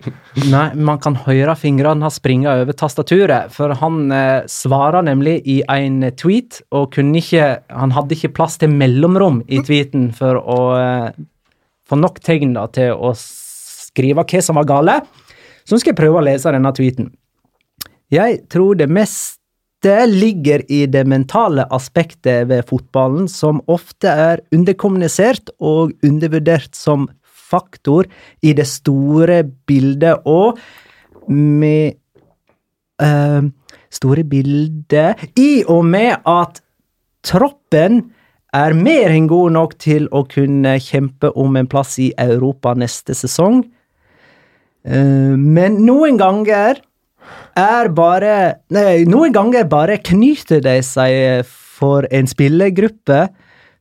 (laughs) Nei, man kan høre fingrene hans springe over tastaturet, for han eh, svarer nemlig i en tweet, og kunne ikke Han hadde ikke plass til mellomrom i tweeten for å eh, få nok tegn da, til å skrive hva som var gale. Så nå skal jeg prøve å lese denne tweeten. Jeg tror det meste ligger i det mentale aspektet ved fotballen, som ofte er underkommunisert og undervurdert som faktor i det store bildet, og med uh, Store bildet I og med at troppen er mer enn god nok til å kunne kjempe om en plass i Europa neste sesong. Uh, men noen ganger er bare Nei, noen ganger bare knyter de seg for en spillergruppe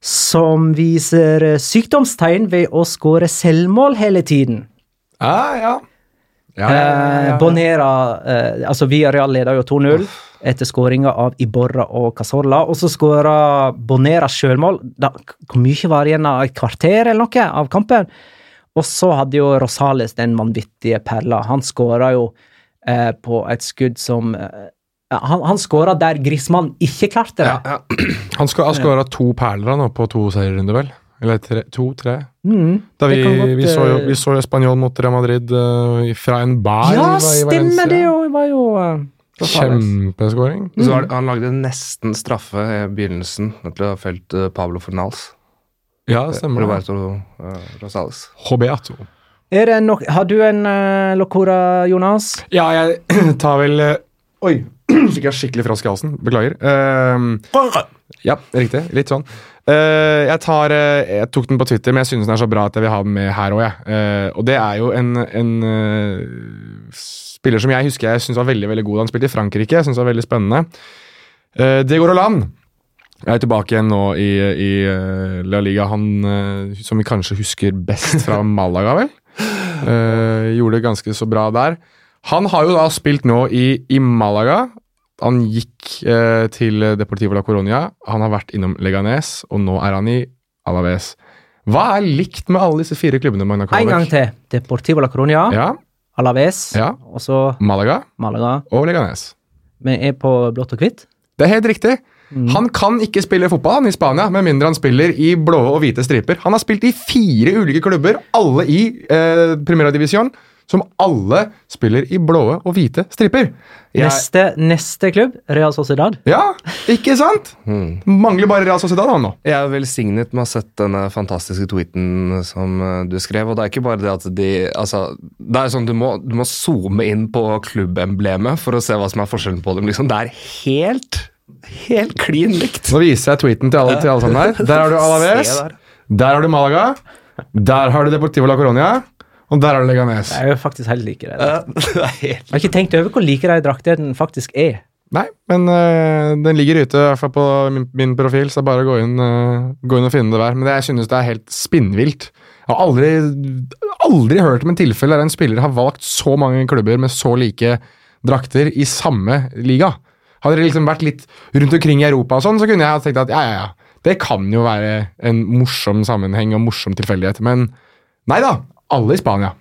som viser sykdomstegn ved å skåre selvmål hele tiden. Ah, ja. Ja, ja, ja, Eh. Bonera eh, Altså, Villarreal leder jo 2-0 etter skåringa av Iborra og Casorla. Og så skåra Bonera sjølmål. Hvor mye var igjen av et kvarter eller noe av kampen? Og så hadde jo Rosales den vanvittige perla. Han skåra jo eh, på et skudd som eh, Han, han skåra der Grismann ikke klarte det. (clears throat) Han ja. Han skåra to perler nå på to serierunder, vel? Eller tre, to, tre? Mm, Da vi, godt, vi, så jo, eh, vi så jo Spanjol mot Real Madrid uh, fra en bar Ja, i Valencia. stemmer det jo! var jo eh. Kjempeskåring. Så han lagde nesten straffe i begynnelsen til å ha felt eh, Pablo Fornals. Ja, det stemmer. det. Roberto uh, Rosales. Hobeato. Er det nok, har du en uh, locora, Jonas? Ja, jeg (clears throat) tar vel Oi, fikk jeg skikkelig frosk i halsen. Beklager. Uh, ja, riktig. Litt sånn. Uh, jeg, tar, uh, jeg tok den på Twitter, men jeg synes den er så bra at jeg vil ha den med her òg. og det er jo en, en spiller som jeg husker jeg synes var veldig veldig god. Han spilte i Frankrike, jeg synes var veldig spennende. Uh, Diego Roland er tilbake igjen nå i, i La Liga. Han som vi kanskje husker best fra (laughs) Malaga, vel? Gjorde det ganske så bra der. Han har jo da spilt nå i, i Malaga. Han gikk eh, til Deportivo la Coronia. Han har vært innom Leganes, og nå er han i Alaves. Hva er likt med alle disse fire klubbene? Magna En gang til. Deportivo la Coronia, Ja, Alaves, Ja. og så Malaga Malaga. og Leganes. Vi er på blått og hvitt. Det er helt riktig. Han kan ikke spille fotball i Spania, med mindre han spiller i blå og hvite striper. Han har spilt i fire ulike klubber, alle i eh, Primera Divisjon, som alle spiller i blå og hvite striper. Jeg, Neste, neste klubb, Real Sociedad. ja, ikke sant? (laughs) Mangler bare Real Sociedad han nå. Jeg er velsignet med å ha sett denne fantastiske tweeten som eh, du skrev. Og det er ikke bare det at de altså, Det er sånn du må, du må zoome inn på klubbemblemet for å se hva som er forskjellen på dem. Liksom. Det er helt helt klin likt. Nå viser jeg tweeten til alle, til alle sammen her. Der har du (laughs) Alaves, der. der har du Malaga, der har du Deportivo la Coronia, og der er det Leganes. Jeg er jo faktisk helt like. (laughs) Det. Ja, helt Jeg har ikke tenkt over hvor like de draktene faktisk er. Nei, men uh, den ligger ute, i hvert fall på min, min profil, så det er bare å gå inn, uh, gå inn og finne det der. Men det, jeg synes det er helt spinnvilt. Jeg har aldri, aldri hørt om en tilfelle der en spiller har valgt så mange klubber med så like drakter i samme liga. Hadde det liksom vært litt rundt omkring i Europa og sånn, så kunne jeg tenkt at ja, ja, ja, det kan jo være en morsom sammenheng og morsom tilfeldighet. Men nei da, alle i Spania.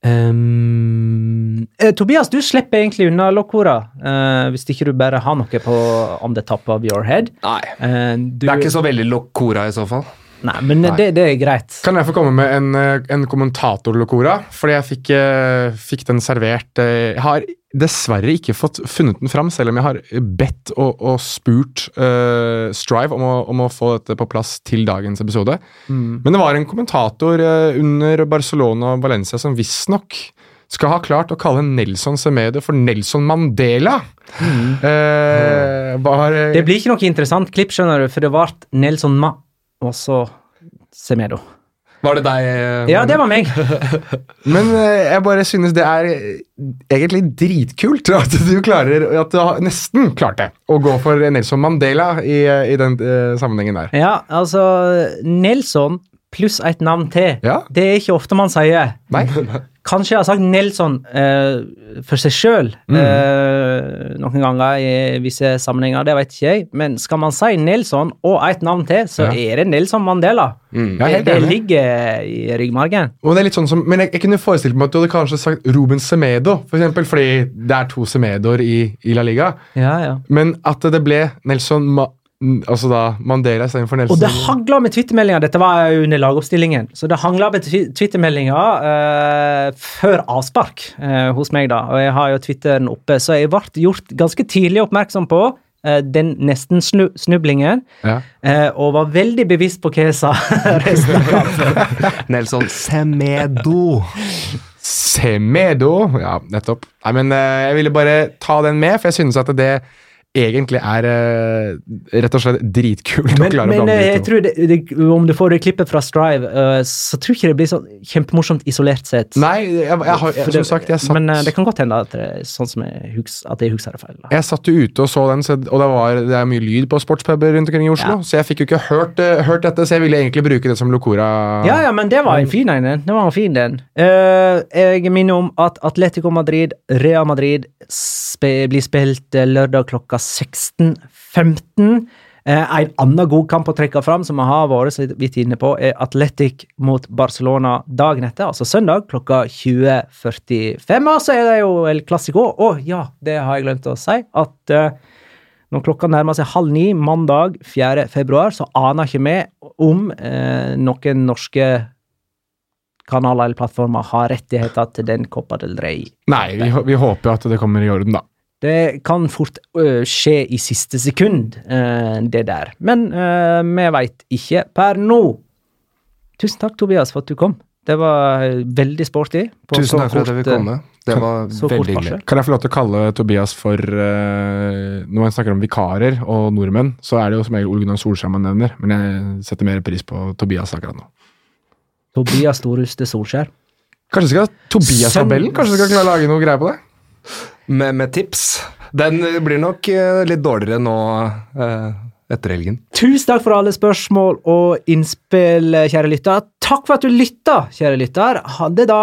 Um, eh, Tobias, du slipper egentlig unna Locora, eh, hvis ikke du bare har noe på on the top of your head. Nei. Eh, du, Det er ikke så veldig locora i så fall. Nei, men Det, det er greit. Kan jeg få komme med en, eh, en kommentator-locora? Fordi jeg fikk, eh, fikk den servert eh, Jeg har dessverre ikke fått funnet den fram, selv om jeg har bedt og, og spurt uh, Strive om å, om å få dette på plass til dagens episode. Men det var en kommentator under Barcelona og Valencia som visstnok skal ha klart å kalle Nelson Semedo for Nelson Mandela. Eh, var, eh, Det blir ikke noe interessant klipp, skjønner du, for det ble Nelson Ma og så Semedo. Var det deg? eh, Ja, det var meg. (laughs) Men eh, jeg bare synes det er eh, egentlig dritkult at du klarer At du har nesten klarte. Å gå for Nelson Mandela i, i den sammenhengen der. Ja, altså Nelson pluss et navn til. Ja. Det er ikke ofte man sier. Nei? (laughs) Kanskje jeg har sagt Nelson eh, for seg sjøl Mm. eh, noen ganger i visse sammenhenger, det vet ikke jeg. Men skal man si Nelson og et navn til, så Ja. er det Nelson Mandela. Mm. det, det ligger i ryggmargen. Er sånn som, men jeg, jeg kunne forestilt meg at du hadde kanskje sagt Ruben Semedo, for eksempel, fordi det er to Semedoer i, i La Liga. Ja, ja. Men at det ble Nelson Ma, altså da Mandela istedenfor Nelson Og det hagla med twittermeldinger. Dette var under lagoppstillingen. Så det hangla med twi- twittermeldinger eh, før avspark eh, hos meg, da. Og jeg har jo Twitteren oppe, så jeg ble gjort ganske tidlig oppmerksom på eh, den nesten-snublingen. Ja. Eh, og var veldig bevisst på hva jeg sa (laughs) resten av kampen. (laughs) Nelson Semedo. Semedo. Ja, nettopp. Nei, men eh, jeg ville bare ta den med, for jeg synes at det egentlig er eh, rett og slett dritkult å Men, å blande eh, jeg tror det, det, om du får det klippet fra Strive, uh, så tror jeg ikke det blir sånn kjempemorsomt isolert sett. Nei, jeg, jeg har, For som sagt, jeg satt, Men uh, det kan godt hende at det er sånn som jeg huks, at jeg husker det feil. Da. jeg satt jo ute og så den, og det, var, det er mye lyd på sportspuber rundt omkring i Oslo, Ja. så jeg fikk jo ikke hørt, hørt dette, så jeg ville egentlig bruke det som Locora. Ja, ja, men det var en fin en. den. Det var en fin den. Uh, jeg minner om at Atletico Madrid, Real Madrid spe, blir spilt lørdag klokka 16.15. Eh, en annen god kamp å trekke fram, som vi har vært så vidt inne på, er Atletic mot Barcelona dagen etter, altså søndag klokka 20.45. Og så er det jo El Clásico. Å ja, det har jeg glemt å si. At eh, når klokka nærmer seg halv ni mandag 4. februar, så aner ikke vi om eh, noen norske kanaler eller plattformer har rettigheter til den Copa del Rey. Nei, vi, vi håper at det kommer i orden, da. Det kan fort ø, skje i siste sekund, eh, det der. Men eh, vi veit ikke per nå. Tusen takk, Tobias, for at du kom. Det var veldig sporty. Tusen takk for at jeg fikk komme. Det var veldig hyggelig. Kan jeg få lov til å kalle Tobias for eh, Når man snakker om vikarer og nordmenn, så er det jo som regel Ole Gunnar Solskjær man nevner, men jeg setter mer pris på Tobias akkurat nå. Tobias Storhus til Solskjær. Kanskje skal ha Tobias-tabellen? Kanskje skal klare å lage noe greier på det? Med, med tips. Den blir nok eh, litt dårligere nå eh, etter helgen. Tusen takk for alle spørsmål og innspill, kjære lytter. Takk for at du lytta, kjære lytter. Ha det, da.